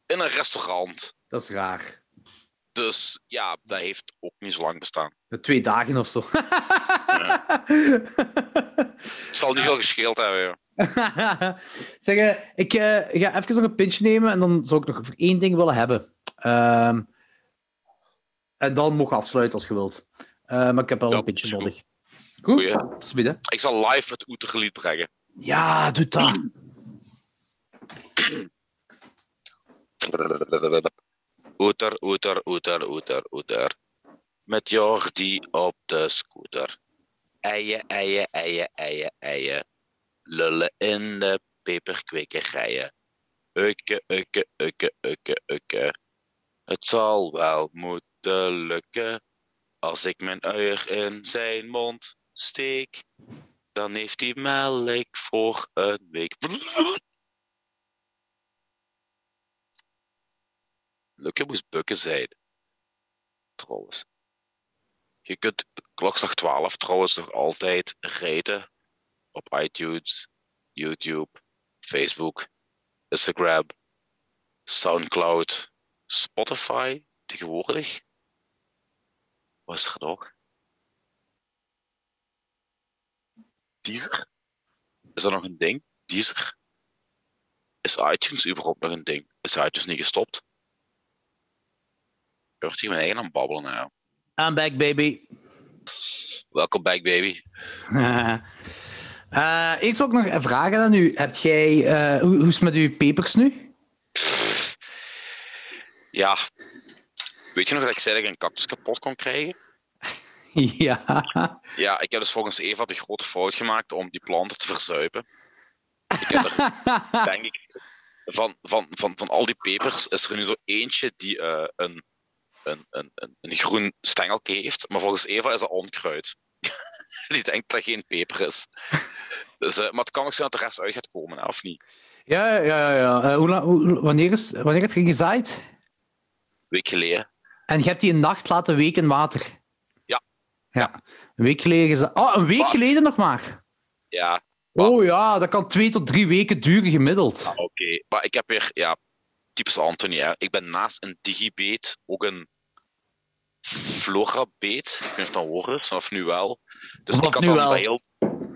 in een restaurant. Dat is raar. Dus ja, dat heeft ook niet zo lang bestaan. Twee dagen of zo. Het zal niet veel gescheeld hebben, ja. (laughs) zeg, eh, ik eh, ga even nog een pintje nemen en dan zou ik nog voor één ding willen hebben. Ehm, en dan je afsluiten als je wilt. Eh, maar ik heb wel Ja, een goed. nodig. Goed? Goeie. Ziens. Ik zal live het Oetergelied brengen. Ja, doe dat. Oeter, oeter, oeter, oeter, oeter. Met Jordi op de scooter. Eien, eien, eien, eien, eien. Lullen in de peperkwekerijen. Ukke, ukke, ukke, ukke, ukke. Het zal wel moeten lukken. Als ik mijn uier in zijn mond steek, dan heeft hij melk voor een week. Lukke moest bukken zijn. Trouwens. Je kunt klokslag 12 trouwens nog altijd reten op iTunes, YouTube, Facebook, Instagram, Soundcloud, Spotify tegenwoordig. Is er nog? Deezer? Is dat nog een ding? Deezer? Is iTunes überhaupt nog een ding? Is iTunes niet gestopt? Ik word hier mijn eigen aan het babbelen nou. I'm back, baby. Welkom back, baby. (laughs) Eh eerst ook nog vraag aan u. Heb jij, eh, hoe, hoe is het met uw pepers nu? Ja. Weet je nog dat ik zei dat ik een cactus kapot kon krijgen? (laughs) ja. Ja, ik heb dus volgens Eva de grote fout gemaakt om die planten te verzuipen. Ik heb er, (laughs) denk ik, van, van, van, van al die pepers is er nu zo eentje die eh, een, een, een, een, groen stengeltje heeft. Maar volgens Eva is dat onkruid. (laughs) die denkt dat geen peper is. Dus, eh, maar het kan ook zijn dat de rest uit gaat komen, hè, of niet? Ja, ja, ja. ja. Eh, hoe, la- hoe- wanneer, is, wanneer heb je gezaaid? Een week geleden. En je hebt die een nacht laten weken water? Ja. Ja. Een week geleden. Oh, een week Maar- geleden nog maar? Ja? Oh ja, dat kan twee tot drie weken duren gemiddeld. Ah, Oké, maar ik heb weer, ja, typisch Anthony, hè. Ik ben naast een digibeet ook een florabeet. Ik weet niet of dat een woord is, of nu wel. Dus Of ik had, nu dan wel. Heel,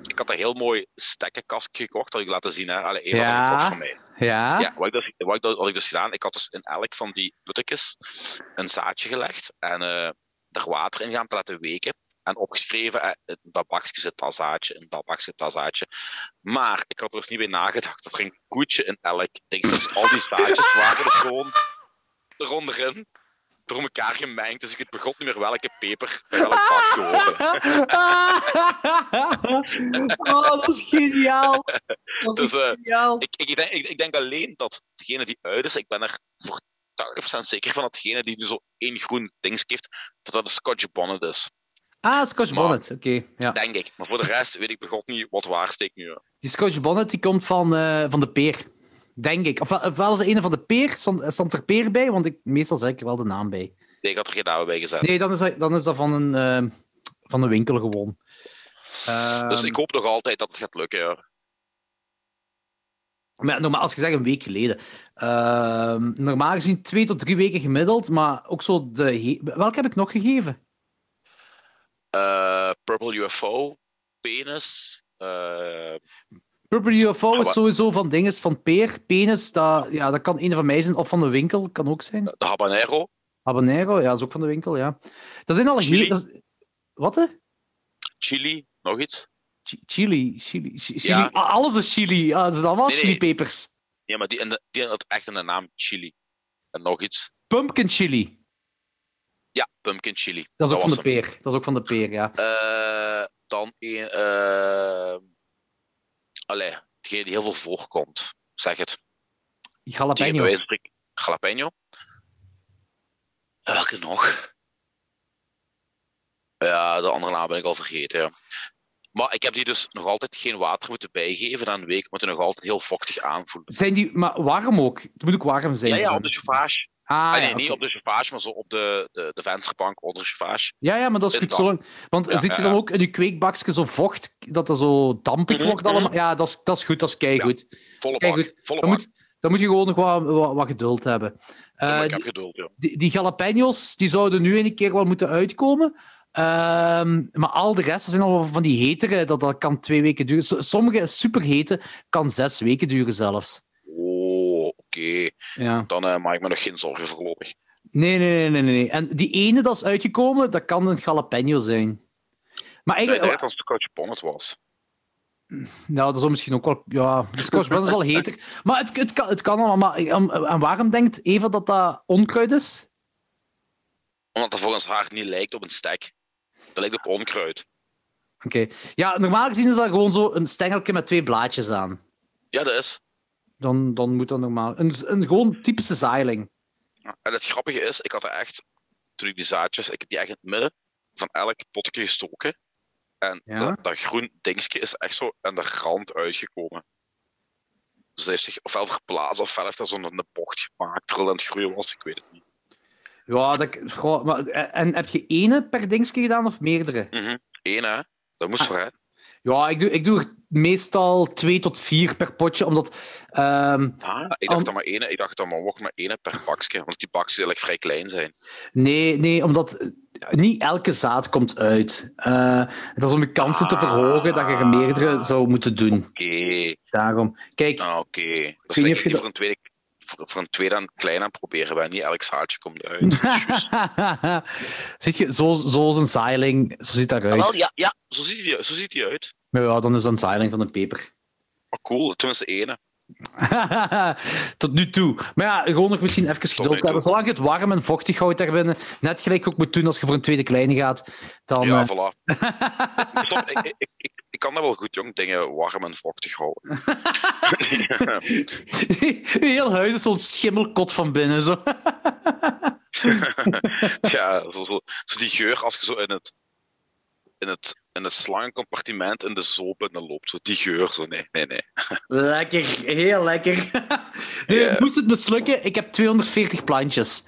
ik had een heel mooi stekkenkastje gekocht, dat ik laten zien. Hè. Allee, had Ja. van mij. Ja? Ja, wat ik, dus, wat ik, dus- had ik dus gedaan, ik had dus in elk van die puttekjes een zaadje gelegd en eh er water in gaan te laten weken. En opgeschreven, eh, in dat bakje zit dat zaadje, in dat bakje zit dat zaadje. Maar ik had er dus niet bij nagedacht dat er een koetje in elk ding zit. Dus al die zaadjes (laughs) waren er gewoon eronderin, door elkaar gemengd. Dus ik het begon niet meer welke peper bij welk hoorde. (laughs) oh, dat is geniaal. Dat is Dus, eh, geniaal. Ik, ik, denk, ik, ik denk alleen dat degene die uit is, ik ben er voor 80% zeker van dat degene die nu zo één groen ding heeft, dat dat een Scotch bonnet is. Ah, Scotch maar- Bonnet, oké. ja. Denk ik. Maar voor de rest weet ik begot niet wat waar steekt nu. Die Scotch Bonnet die komt van, eh, van de peer. Denk ik. Of, of wel is de ene van de peer, stond, stond er peer bij, want ik, meestal zeg ik er wel de naam bij. Nee, ik had er geen naam bij gezet. Nee, dan is dat, dan is dat van, een, eh, van een winkel gewoon. dus Ehm, ik hoop nog altijd dat het gaat lukken. Ja. Maar normaal, als je zegt een week geleden. Ehm, normaal gezien twee tot drie weken gemiddeld, maar ook zo de... Welke heb ik nog gegeven? Eh, Purple UFO, Penis. eh, Purple UFO is sowieso van dinges van peer. Penis, dat, ja, dat kan een van mij zijn, of van de winkel, kan ook zijn. de Habanero, Habanero, ja, is ook van de winkel, ja. Dat zijn al Chili? heel... dat is- Wat, hè? Chili, nog iets. Chi- Chili, chili, chi- chili. Ja. Ah, alles is chili. Ah, het zijn allemaal Nee, nee. chilipepers. Ja, maar die, in de, die had echt in de naam Chili. En nog iets. Pumpkin chili. Ja, pumpkin chili. Dat is ook van de peer. Dat is ook van de peer, ja. Eh, dan een. eh allee, degene die heel veel voorkomt. Zeg het. Jalapeno. Jalapeno. En welke nog? Ja, de andere naam ben ik al vergeten. Ja. Maar ik heb die dus nog altijd geen water moeten bijgeven. Na een week moet hij nog altijd heel vochtig aanvoelen. Zijn die... Maar warm ook? Het moet ook warm zijn. Ja, ja, zo. op de chauffage. Ah, Ah, nee, ja, niet op de chauffage, maar zo op de, de, de vensterbank onder de chauffage. Ja, ja, maar dat is goed. Zolang... Want Ja, zit je dan ook in je kweekbakje zo vocht, dat dat zo dampig Mhm, wordt mhm. allemaal? Ja, dat is, dat is goed. Dat is keigoed. Volle Kijk bak. goed, Volle Dan bak. moet, dan moet je gewoon nog wat, wat, wat geduld hebben. Eh, ik heb die, geduld, ja. die, die jalapenos die zouden nu een keer wel moeten uitkomen. Ehm, maar al de rest dat zijn al van die hetere, dat, dat kan twee weken duren. Sommige superhete kan zes weken duren zelfs. Oké. Ja. Dan eh, maak ik me nog geen zorgen voorlopig. Nee, nee, nee, nee, nee. En die ene dat is uitgekomen, dat kan een jalapeno zijn. Maar Ik eigenlijk, dacht dat het een Scotch bonnet was. Nou, dat is misschien ook wel... Ja, de Scotch Bonnet is al heter. (laughs) Maar het, het, kan, het kan allemaal. Maar, en, en waarom denkt Eva dat dat onkruid is? Omdat het volgens haar niet lijkt op een stek. Dat lijkt op onkruid. Oké. Ja, normaal gezien is dat gewoon zo een stengeltje met twee blaadjes aan. Ja, dat is. Dan, dan moet dat normaal... Een, een gewoon typische zaailing. En het grappige is, ik had er echt, toen ik die zaadjes, ik heb die echt in het midden van elk potje gestoken. En Ja? dat, dat groen dingetje is echt zo aan de rand uitgekomen. Dus hij heeft zich ofwel verplaatst, ofwel heeft hij zo'n een bocht gemaakt terwijl het groeien was, ik weet het niet. Ja, dat, goh, maar, en heb je ene per dingetje gedaan of meerdere? Mhm. Eén, hè? Dat moest Ah. hè? Ja, ik doe, ik doe er meestal twee tot vier per potje, omdat... ehm, Ah, ik dacht dat maar één, ik dacht dat maar ook maar één per bakje, omdat die bakjes eigenlijk vrij klein zijn. Nee, nee, omdat niet elke zaad komt uit. Eh, dat is om je kansen te verhogen dat je er meerdere zou moeten doen. Oké, Daarom. Kijk, ah, oké. Dat is je voor een tweede, voor, een tweede aan het klein aan het proberen ben. Niet elk zaadje komt uit. (laughs) Juist. Ziet je, zo, zo is een zeiling, zo ziet dat Ah, eruit. wel, ja, ja zo, ziet hij, zo ziet hij uit. Ja, dan is dat een zaailing van een peper. Oh, cool, tenminste ene. (laughs) Tot nu toe. Maar ja, gewoon nog misschien even geduld hebben. Zolang je het warm en vochtig houdt daar binnen, net gelijk ook moet doen als je voor een tweede kleine gaat, dan... ja, eh, voilà. (laughs) Stop, ik, ik, ik, ik, ik kan dat wel goed, jong. Dingen warm en vochtig houden. (laughs) je heel huis is zo'n schimmelkot van binnen. Zo. ja, zo, zo, zo die geur als je zo in het, in het, in het slangencompartiment in de zoo binnen loopt. Zo die geur, zo nee, nee, nee. Lekker, heel lekker. Ja. Moest het mislukken, ik heb 240 plantjes.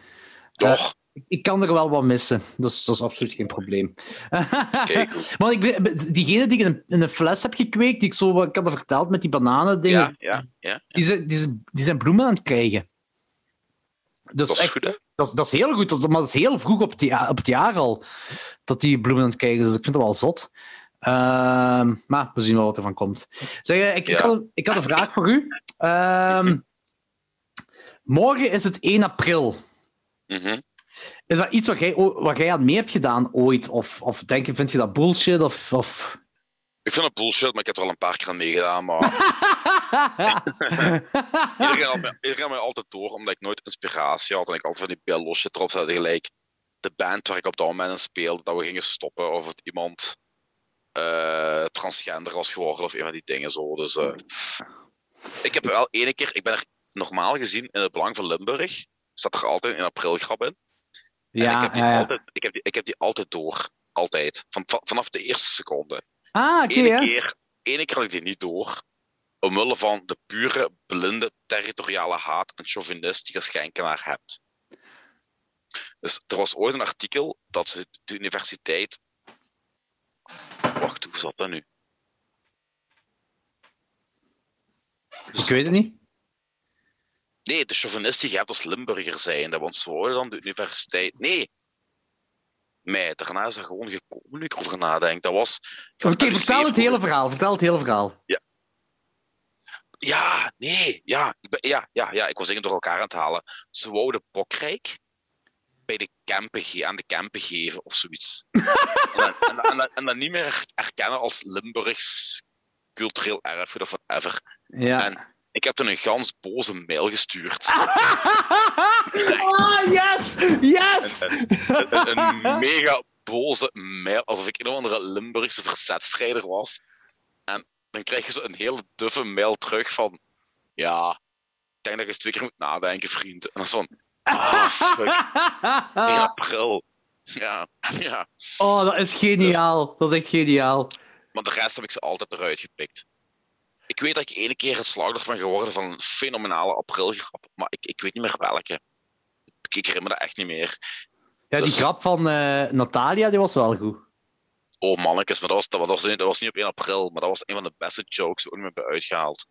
Toch? Ik kan er wel wat missen, dus dat is absoluut geen probleem. Kijk. (laughs) Maar ik diegene die ik in een, in een fles heb gekweekt, die ik zo wat ik had er verteld met die bananen dingen, Ja, ja, ja. die, zijn, die, zijn, die zijn bloemen aan het krijgen. Dus Dat is echt, goed, hè? Dat, is, dat is heel goed, dat is- maar dat is heel vroeg op het, jaar, op het jaar al dat die bloemen aan het krijgen zijn. Dus ik vind het wel zot. Ehm, maar we zien wel wat er van komt. Zeg, eh, ik, ik, had, een- ik had een vraag voor u. Ehm, morgen is het 1 april. Mhm. Is dat iets wat jij, wat jij aan mee hebt gedaan ooit? Of, of denk je, vind je dat bullshit? Of, of... Ik vind het bullshit, maar ik heb er al een paar keer aan meegedaan. Maar (laughs) iedereen had, mij, iedereen had mij altijd door, omdat ik nooit inspiratie had. En ik altijd van die beeld losje erop zette. Gelijk de band waar ik op dat moment in speelde, dat we gingen stoppen. Of het iemand eh, transgender was geworden, of een van die dingen zo. Dus eh, ik heb wel ene keer, ik ben er normaal gezien in het Belang van Limburg, staat er altijd een aprilgrap in. En ik, ja, heb die ja, ja. Altijd, ik, heb die, ik heb die altijd door. Altijd. Van- vanaf de eerste seconde. Ah, oké. Keer, ene keer had ik die niet door. Omwille van de pure, blinde, territoriale haat en chauvinist die je schenken naar hebt. Dus er was ooit een artikel dat ze de universiteit. Wacht, hoe zat dat nu? Ik weet het niet. Nee, de chauvinist die je hebt als Limburger zijnde, want ze wouden dan de universiteit. Nee! Mei, daarna is dat gewoon gekomen ik erover nadenk. Dat was. Oké, vertel het hele verhaal. Vertel het hele verhaal. Ja, nee, ja, ik ben- ja, ja, ja, ik was dingen door elkaar aan het halen. Ze wouden Bokrijk bij de campen aan de campen geven of zoiets. (laughs) en, dan, en, dan- en, dan- en dan niet meer erkennen als Limburgs cultureel erfgoed of whatever. Ja. En- Ik heb toen een gans boze mail gestuurd. (laughs) ah, yes! Yes! een, een mega boze mail, alsof ik een of andere Limburgse verzetstrijder was. En dan krijg je zo een hele duffe mail terug van... Ja, ik denk dat je eens twee keer moet nadenken, vriend. En dan is van... Ah, fuck. 1 april. Ja, ja. oh, dat is geniaal. Dat is echt geniaal. Maar de rest heb ik ze altijd eruit gepikt. Ik weet dat ik ene keer het slachtoffer ben geworden van een fenomenale aprilgrap, maar ik, ik weet niet meer welke. Ik, ik herinner me dat echt niet meer. Ja, die Dus- grap van eh, Natalia, die was wel goed. Oh mannetjes, maar dat was, dat, was, dat was niet op 1 april, maar dat was een van de beste jokes die ik ooit meer heb uitgehaald.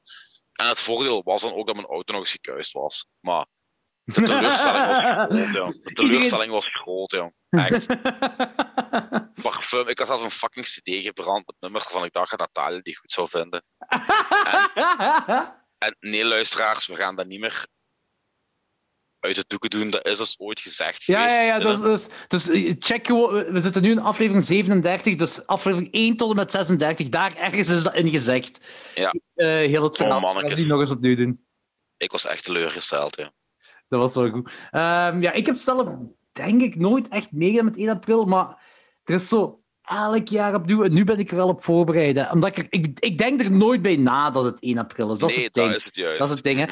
En het voordeel was dan ook dat mijn auto nog eens gekuist was. Maar de teleurstelling was groot, ja. De (laughs) teleurstelling was groot. Echt. (laughs) Parfum. Ik had zelfs een fucking cd gebrand met nummers waarvan ik dacht dat Natalia die goed zou vinden. (laughs) En nee, luisteraars, we gaan dat niet meer uit de doeken doen. Dat is dus ooit gezegd Ja, geweest. ja, ja. Dus, dus, dus eh, check gewoon. We zitten nu in aflevering 37, dus aflevering 1 tot en met 36. Daar ergens is dat in gezegd. Ja. Eh, heel het verhaal. Oh, mannetjes. die nog eens opnieuw doen. Ik was echt teleurgesteld, ja. Dat was wel goed. Ehm, ja, ik heb zelf, denk ik, nooit echt meegedaan met 1 april, maar er is zo elk jaar opnieuw. En nu ben ik er wel op voorbereid. hè. Omdat ik, ik, ik denk er nooit bij na dat het 1 april is. Dat is het ding. dat is het juist. Dat is het ding, hè.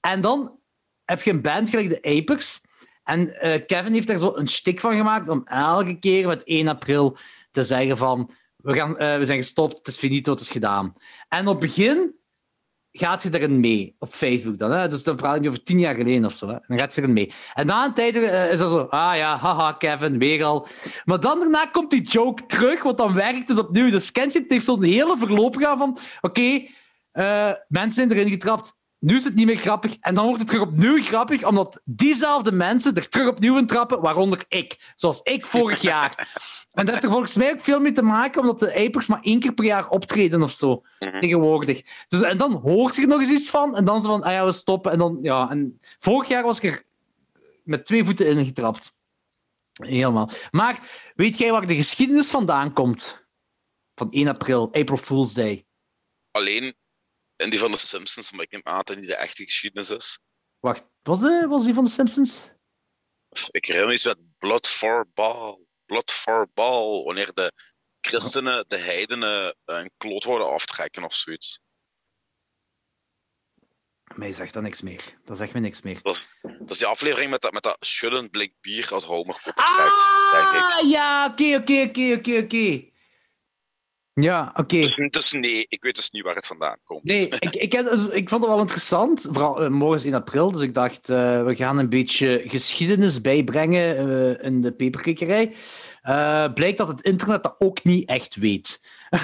En dan heb je een band gelijk de Apers. En eh, Kevin heeft daar zo een stik van gemaakt om elke keer met 1 april te zeggen van we, gaan, eh, we zijn gestopt, het is finito, het is gedaan. En op het begin gaat je erin mee, op Facebook dan. Hè? Dus dan praat je over tien jaar geleden of zo. Hè? Dan gaat je erin mee. En na een tijd eh, is dat zo, ah ja, haha, Kevin, weer al. Maar dan daarna komt die joke terug, want dan werkt het opnieuw. Dus kent je, het heeft zo'n hele verloop gehad van, oké, eh, mensen zijn erin getrapt, nu is het niet meer grappig. En dan wordt het terug opnieuw grappig, omdat diezelfde mensen er terug opnieuw in trappen, waaronder ik. Zoals ik vorig (laughs) jaar. En dat heeft er volgens mij ook veel mee te maken, omdat de Apers maar één keer per jaar optreden of zo, Mhm. tegenwoordig. Dus, en dan hoort zich nog eens iets van, en dan zo van, ah ja, we stoppen. En dan, ja, en vorig jaar was ik er met twee voeten in getrapt. Helemaal. Maar weet jij waar de geschiedenis vandaan komt? van 1 april, April Fool's Day. Alleen in die van de Simpsons, maar ik neem aan dat die de echte geschiedenis is. Wacht, was, de, was die van de Simpsons? Ik herinner me iets met Blood for Ball. Blood for Ball, wanneer de christenen de heidenen een kloot worden aftrekken of zoiets. Mij zegt dat niks meer. Dat zegt me niks meer. Dat is die aflevering met dat, met dat schuddend blik bier als Homer Ah, ja, oké, oké, oké, oké, oké. Ja, oké. Dus, dus, nee, ik weet dus niet waar het vandaan komt. Nee, (laughs) ik, ik, heb, dus, ik vond het wel interessant. Vooral uh, morgen is in april, dus ik dacht, uh, we gaan een beetje geschiedenis bijbrengen uh, in de peperkikkerij. blijkt dat het internet dat ook niet echt weet. ik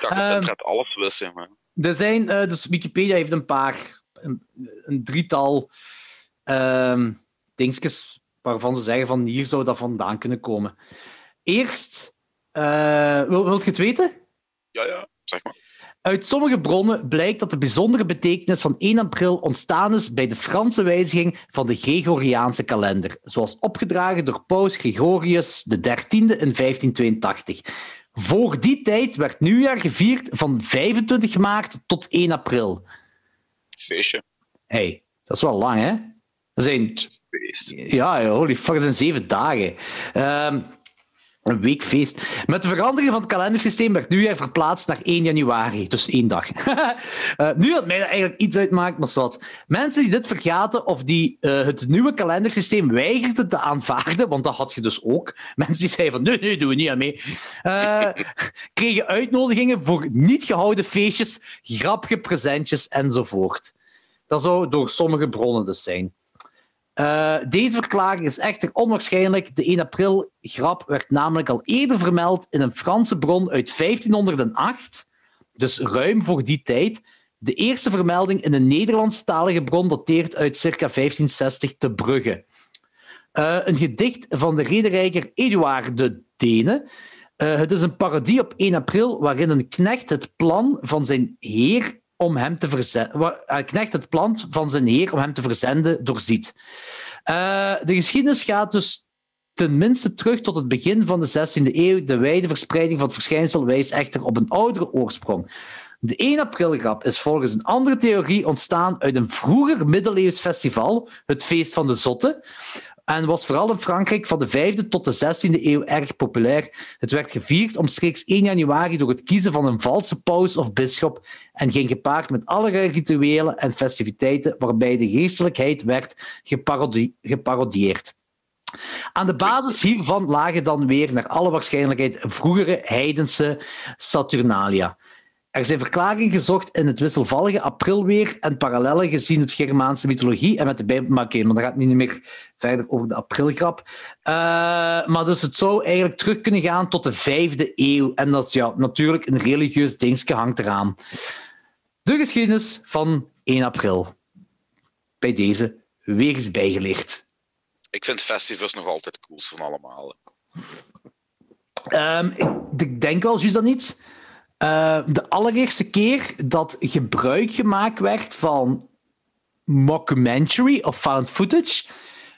dacht dat het (laughs) internet alles wist, zeg maar. Er zijn, dus Wikipedia heeft een paar, een, een drietal uh, dingetjes waarvan ze zeggen van hier zou dat vandaan kunnen komen. Eerst uh, wil, wilt je het weten? Ja, ja, zeg maar. Uit sommige bronnen blijkt dat de bijzondere betekenis van 1 april ontstaan is bij de Franse wijziging van de Gregoriaanse kalender, zoals opgedragen door paus Gregorius XIII in 1582. Voor die tijd werd nieuwjaar gevierd van 25 maart tot 1 april. Feestje. hey, dat is wel lang, hè? Dat zijn... Ja, holy fuck, dat zijn zeven dagen. Um, een weekfeest. Met de verandering van het kalendersysteem werd nieuwjaar verplaatst naar 1 januari, dus één dag. uh, (laughs) nu dat mij eigenlijk iets uitmaakt, maar wat. Mensen die dit vergaten of die uh, het nieuwe kalendersysteem weigerden te aanvaarden, want dat had je dus ook. Mensen die zeiden van, nee, nee, doen we niet aan mee. Uh, (laughs) kregen uitnodigingen voor niet gehouden feestjes, grappige presentjes enzovoort. Dat zou door sommige bronnen dus zijn. Uh, deze verklaring is echter onwaarschijnlijk. De 1 april grap werd namelijk al eerder vermeld in een Franse bron uit 1508, dus ruim voor die tijd. De eerste vermelding in een Nederlandstalige bron dateert uit circa 1560 te Brugge. Uh, een gedicht van de rederijker Eduard de Dene. Uh, het is een parodie op 1 april waarin een knecht het plan van zijn heer om hem te verzenden. knecht het plan van zijn heer om hem te verzenden doorziet. Uh, de geschiedenis gaat dus tenminste terug tot het begin van de 16e eeuw. De wijde verspreiding van het verschijnsel wijst echter op een oudere oorsprong. De 1 april-grap is volgens een andere theorie ontstaan uit een vroeger middeleeuws festival, het Feest van de Zotten, en was vooral in Frankrijk van de 5e tot de 16e eeuw erg populair. Het werd gevierd omstreeks 1 januari door het kiezen van een valse paus of bisschop en ging gepaard met allerlei rituelen en festiviteiten waarbij de geestelijkheid werd geparodie geparodieerd. Aan de basis hiervan lagen dan weer naar alle waarschijnlijkheid vroegere heidense Saturnalia. Er zijn verklaringen gezocht in het wisselvallige aprilweer en parallellen gezien het Germaanse mythologie en met de Bijbel. Maar oké, maar dan gaat het niet meer verder over de aprilgrap. Uh, maar dus het zou eigenlijk terug kunnen gaan tot de vijfde eeuw. En dat is ja, natuurlijk een religieus dingetje hangt eraan. De geschiedenis van 1 april. Bij deze weer eens bijgeleerd. Ik vind festivals nog altijd het van allemaal. Um, ik denk wel, juist dat niet. Uh, de allereerste keer dat gebruik gemaakt werd van mockumentary of found footage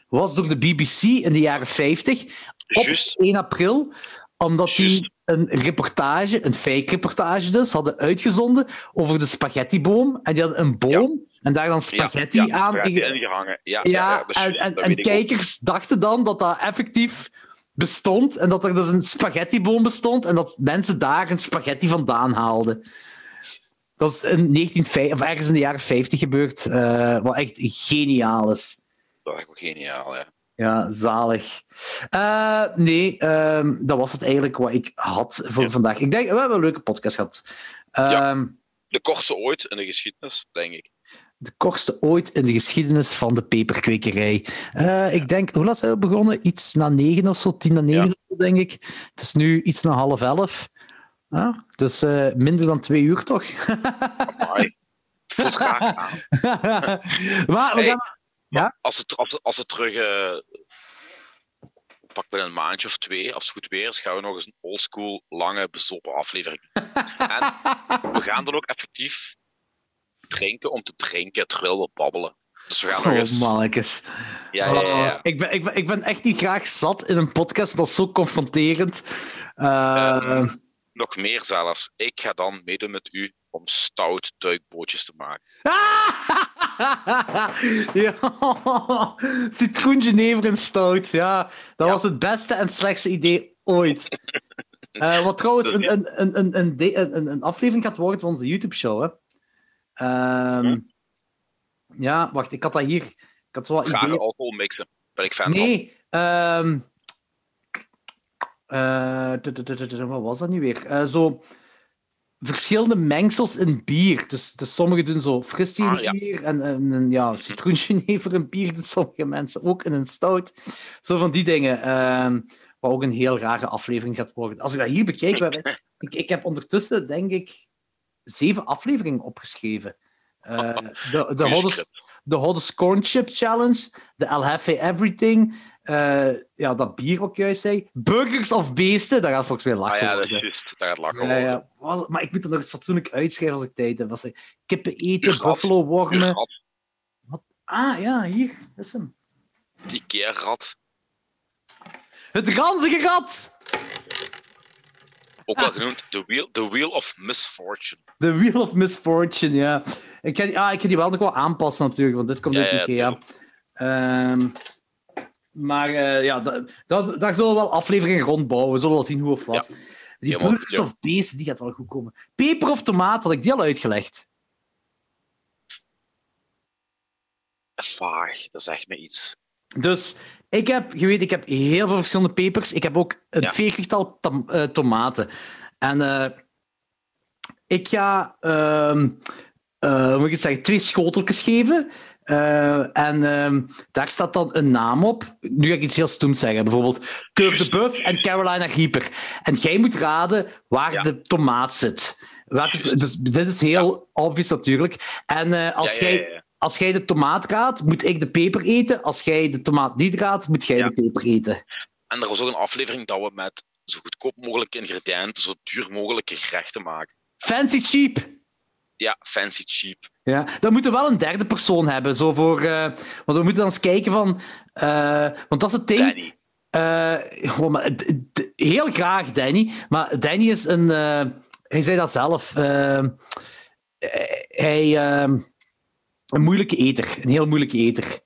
was door de BBC in de jaren 50 op Just. 1 april, omdat die een reportage, een fake reportage dus, hadden uitgezonden over de spaghettiboom. En die hadden een boom ja. en daar dan spaghetti ja, ja, aan ingehangen. Ja, ja, en, en, en kijkers dachten dan dat dat effectief bestond en dat er dus een spaghettiboom bestond en dat mensen daar een spaghetti vandaan haalden. Dat is in 1950, of ergens in de jaren 50 gebeurd, uh, wat echt geniaal is. Dat is echt wel geniaal, ja. Ja, zalig. Uh, nee, um, dat was het eigenlijk wat ik had voor ja. vandaag. Ik denk, we hebben een leuke podcast gehad. Um, ja, de kortste ooit in de geschiedenis, denk ik de kortste ooit in de geschiedenis van de peperkwekerij. Uh, ik denk, hoe laat zijn we begonnen? Iets na negen of zo, tien na negen, ja. denk ik. Het is nu iets na half elf. Uh, dus uh, minder dan twee uur, toch? Amai. Voelt graag (laughs) aan. maar we hey, gaan... Ja? Als het, als, als het terug... Uh, pak binnen een maandje of twee, als het goed weer is, gaan we nog eens een oldschool, lange, bezopen aflevering en we gaan dan ook effectief drinken om te drinken terwijl we babbelen. Dus we gaan nog Oh, eens... mannetjes. Ja, ja, ja. Oh, ik, ben, ik, ben, ik ben echt niet graag zat in een podcast. Dat is zo confronterend. Eh, Ehm, Nog meer zelfs. Ik ga dan meedoen met u om stout duikbootjes te maken. (laughs) ja, citroen Genever en stout. Ja, dat Ja. was het beste en slechtste idee ooit. (laughs) Eh, wat trouwens een, een, een, een, een, een, een aflevering gaat worden van onze YouTube-show. Hè. Ehm, Hm? Ja, wacht, ik had dat hier. Ik had wat Grage ideeën. alcohol mixen. Ben ik fan van. Nee, ehm eh, wat was dat nu weer? Eh, zo verschillende mengsels in bier. Dus, dus sommigen doen zo fristie in Ah, ja. bier en, en, en ja, citroengenever (laughs) in bier doen sommige mensen ook in een stout. Zo van die dingen. ehm wat ook een heel rare aflevering gaat worden. Als ik dat hier bekijk, (laughs) ik, ik heb ondertussen, denk ik, zeven afleveringen opgeschreven. Eh, de de Hottest, de Hottest Corn Chip Challenge, de El Jefe Everything, eh, ja, dat bier ik juist zei, Burgers of Beesten, daar gaat volgens mij Ah lachen ja, dat is juist. Daar gaat lachen Ja, ja. Maar ik moet er nog eens fatsoenlijk uitschrijven als ik tijd heb. Ik kippen eten, Rat. buffalo wormen. Rat, Ah, ja, hier is hem. Ikea-rat. Het ranzige rat! Ook wel genoemd The Wheel, the wheel of Misfortune. The Wheel of Misfortune, ja. Ik die- ah, ik ga die wel nog wel aanpassen natuurlijk, want dit komt uit ja, Ikea. Ehm, maar eh, ja, da- da- daar zullen we wel afleveringen rondbouwen. We zullen wel zien hoe of wat. Die ja. of beesten, die gaat wel goed komen. Peper of tomaat, had ik die al uitgelegd. Vaag, dat zegt me iets. Dus ik heb, je weet, ik heb heel veel verschillende pepers. Ik heb ook een Ja. veertigtal eh, tomaten. En eh, ik ga, ehm eh, hoe moet ik het zeggen, twee schoteltjes geven. Eh, en ehm, daar staat dan een naam op. Nu ga ik iets heel stoems zeggen. Bijvoorbeeld Kurt de Buff en Carolina Reaper. En jij moet raden waar Ja. de tomaat zit. Welke- dus dit is heel obvious natuurlijk. En eh, als ja, jij als jij de tomaat raadt, moet ik de peper eten. Als jij de tomaat niet raadt, moet jij de peper eten. En er was ook een aflevering dat we met zo goedkoop mogelijke ingrediënten zo duur mogelijke gerechten maken. Fancy cheap. Ja, fancy cheap. Ja, dan moeten we wel een derde persoon hebben. Zo voor, eh, want we moeten dan eens kijken van... eh, want dat is het ding... Danny. maar, d- d- heel graag Danny. Maar Danny is een... hij zei dat zelf. hij... een moeilijke eter. Een heel moeilijke eter. Ik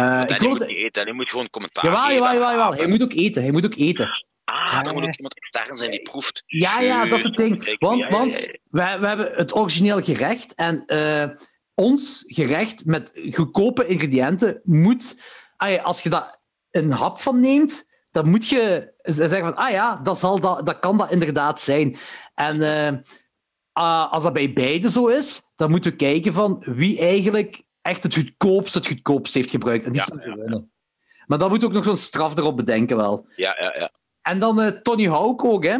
Danny geloof moet dat- eten, Danny moet gewoon commentaar Jawel, geven. jawel, jawel, jawel. Hij moet ook eten. Hij moet ook eten. Ah, Ja. er moet ook iemand extern zijn die proeft. Ja, ja, dat is het ding. Want, want we, we hebben het origineel gerecht en eh, ons gerecht met goedkope ingrediënten moet, ah als je daar een hap van neemt, dan moet je zeggen van, ah ja, dat, zal dat, dat kan dat inderdaad zijn. En eh, ah, als dat bij beide zo is, dan moeten we kijken van wie eigenlijk echt het goedkoopste het goedkoopste heeft gebruikt. En die Ja, ja. Maar dan moet ook nog zo'n straf erop bedenken wel. Ja, ja, ja. En dan eh, Tony Hawk ook, hè?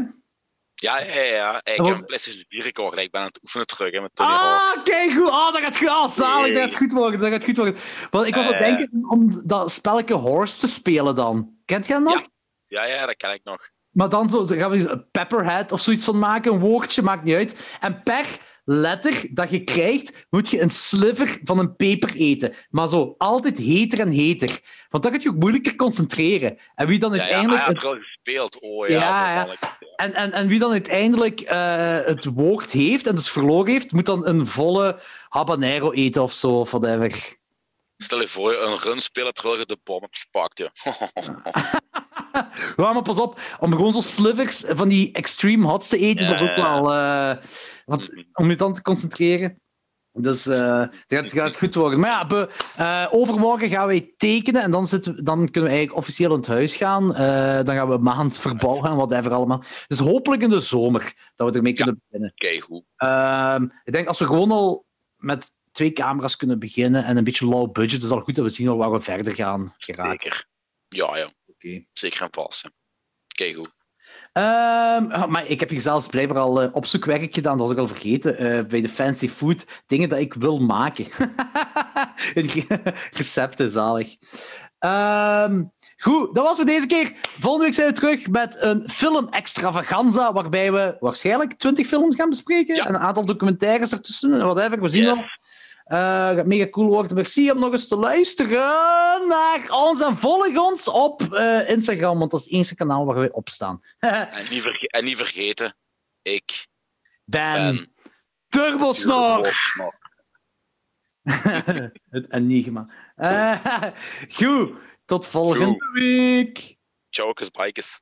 Ja, ja, ja. Ik was- heb een PlayStation 4 gekocht. Ik ben aan het oefenen terug hè, met Tony Hawk. Ah, kijk goed. Ah, dat gaat goed. Ah, zalig. Dat gaat goed worden. Dat gaat goed worden. Want ik was aan het Eh. denken om dat spelletje Horse te spelen dan. Kent je dat nog? Ja, ja, dat ken ik nog. Maar dan zo, zo gaan we eens een Pepperhead of zoiets van maken. Een woordje, maakt niet uit. En per letter dat je krijgt, moet je een sliver van een peper eten. Maar zo, altijd heter en heter. Want dan kun je ook moeilijker concentreren. En wie dan Ja, uiteindelijk... ja, het- al gespeeld. Oh ja, Ja, ja. En, en, en wie dan uiteindelijk eh, het woord heeft en dus verloren heeft, moet dan een volle habanero eten of zo, of whatever. Stel je voor, een run spelen terwijl je de bom hebt gepakt. Ja. (laughs) Ja, maar pas op, om gewoon zo slivers van die extreme hots te eten, Ja, dat is ook wel... eh, want, Mhm. om je dan te concentreren. Dus eh dat gaat, goed worden. Maar ja, eh, overmorgen gaan wij tekenen en dan, zitten, dan kunnen we eigenlijk officieel in het huis gaan. Eh, dan gaan we maand verbouwen en whatever allemaal. Dus hopelijk in de zomer dat we ermee Ja. kunnen beginnen. Kijk goed. Ehm, ik denk als we gewoon al met twee camera's kunnen beginnen en een beetje low budget, is het al goed dat we zien waar we verder gaan geraken. Zeker. Ja, ja. Oké. Zeker en vast. hè. Kijk goed. Ehm, ah, maar ik heb hier zelfs blijkbaar al eh, opzoekwerk gedaan, dat was ik al vergeten, eh, bij de fancy food, dingen dat ik wil maken. (laughs) (laughs) Recepten, zalig. Ehm, goed, dat was voor deze keer. Volgende week zijn we terug met een film-extravaganza, waarbij we waarschijnlijk 20 films gaan bespreken Ja. en een aantal documentaires ertussen, whatever, we zien wel. Gaat mega cool worden. Merci om nog eens te luisteren naar ons en volg ons op uh, Instagram, want dat is het enige kanaal waar we op staan. (laughs) en, niet en, niet vergeten, ik ben, ben Turbosnor. (laughs) het enigma. (laughs) Uh, goed, tot volgende Goed. week. Ciao, bikers.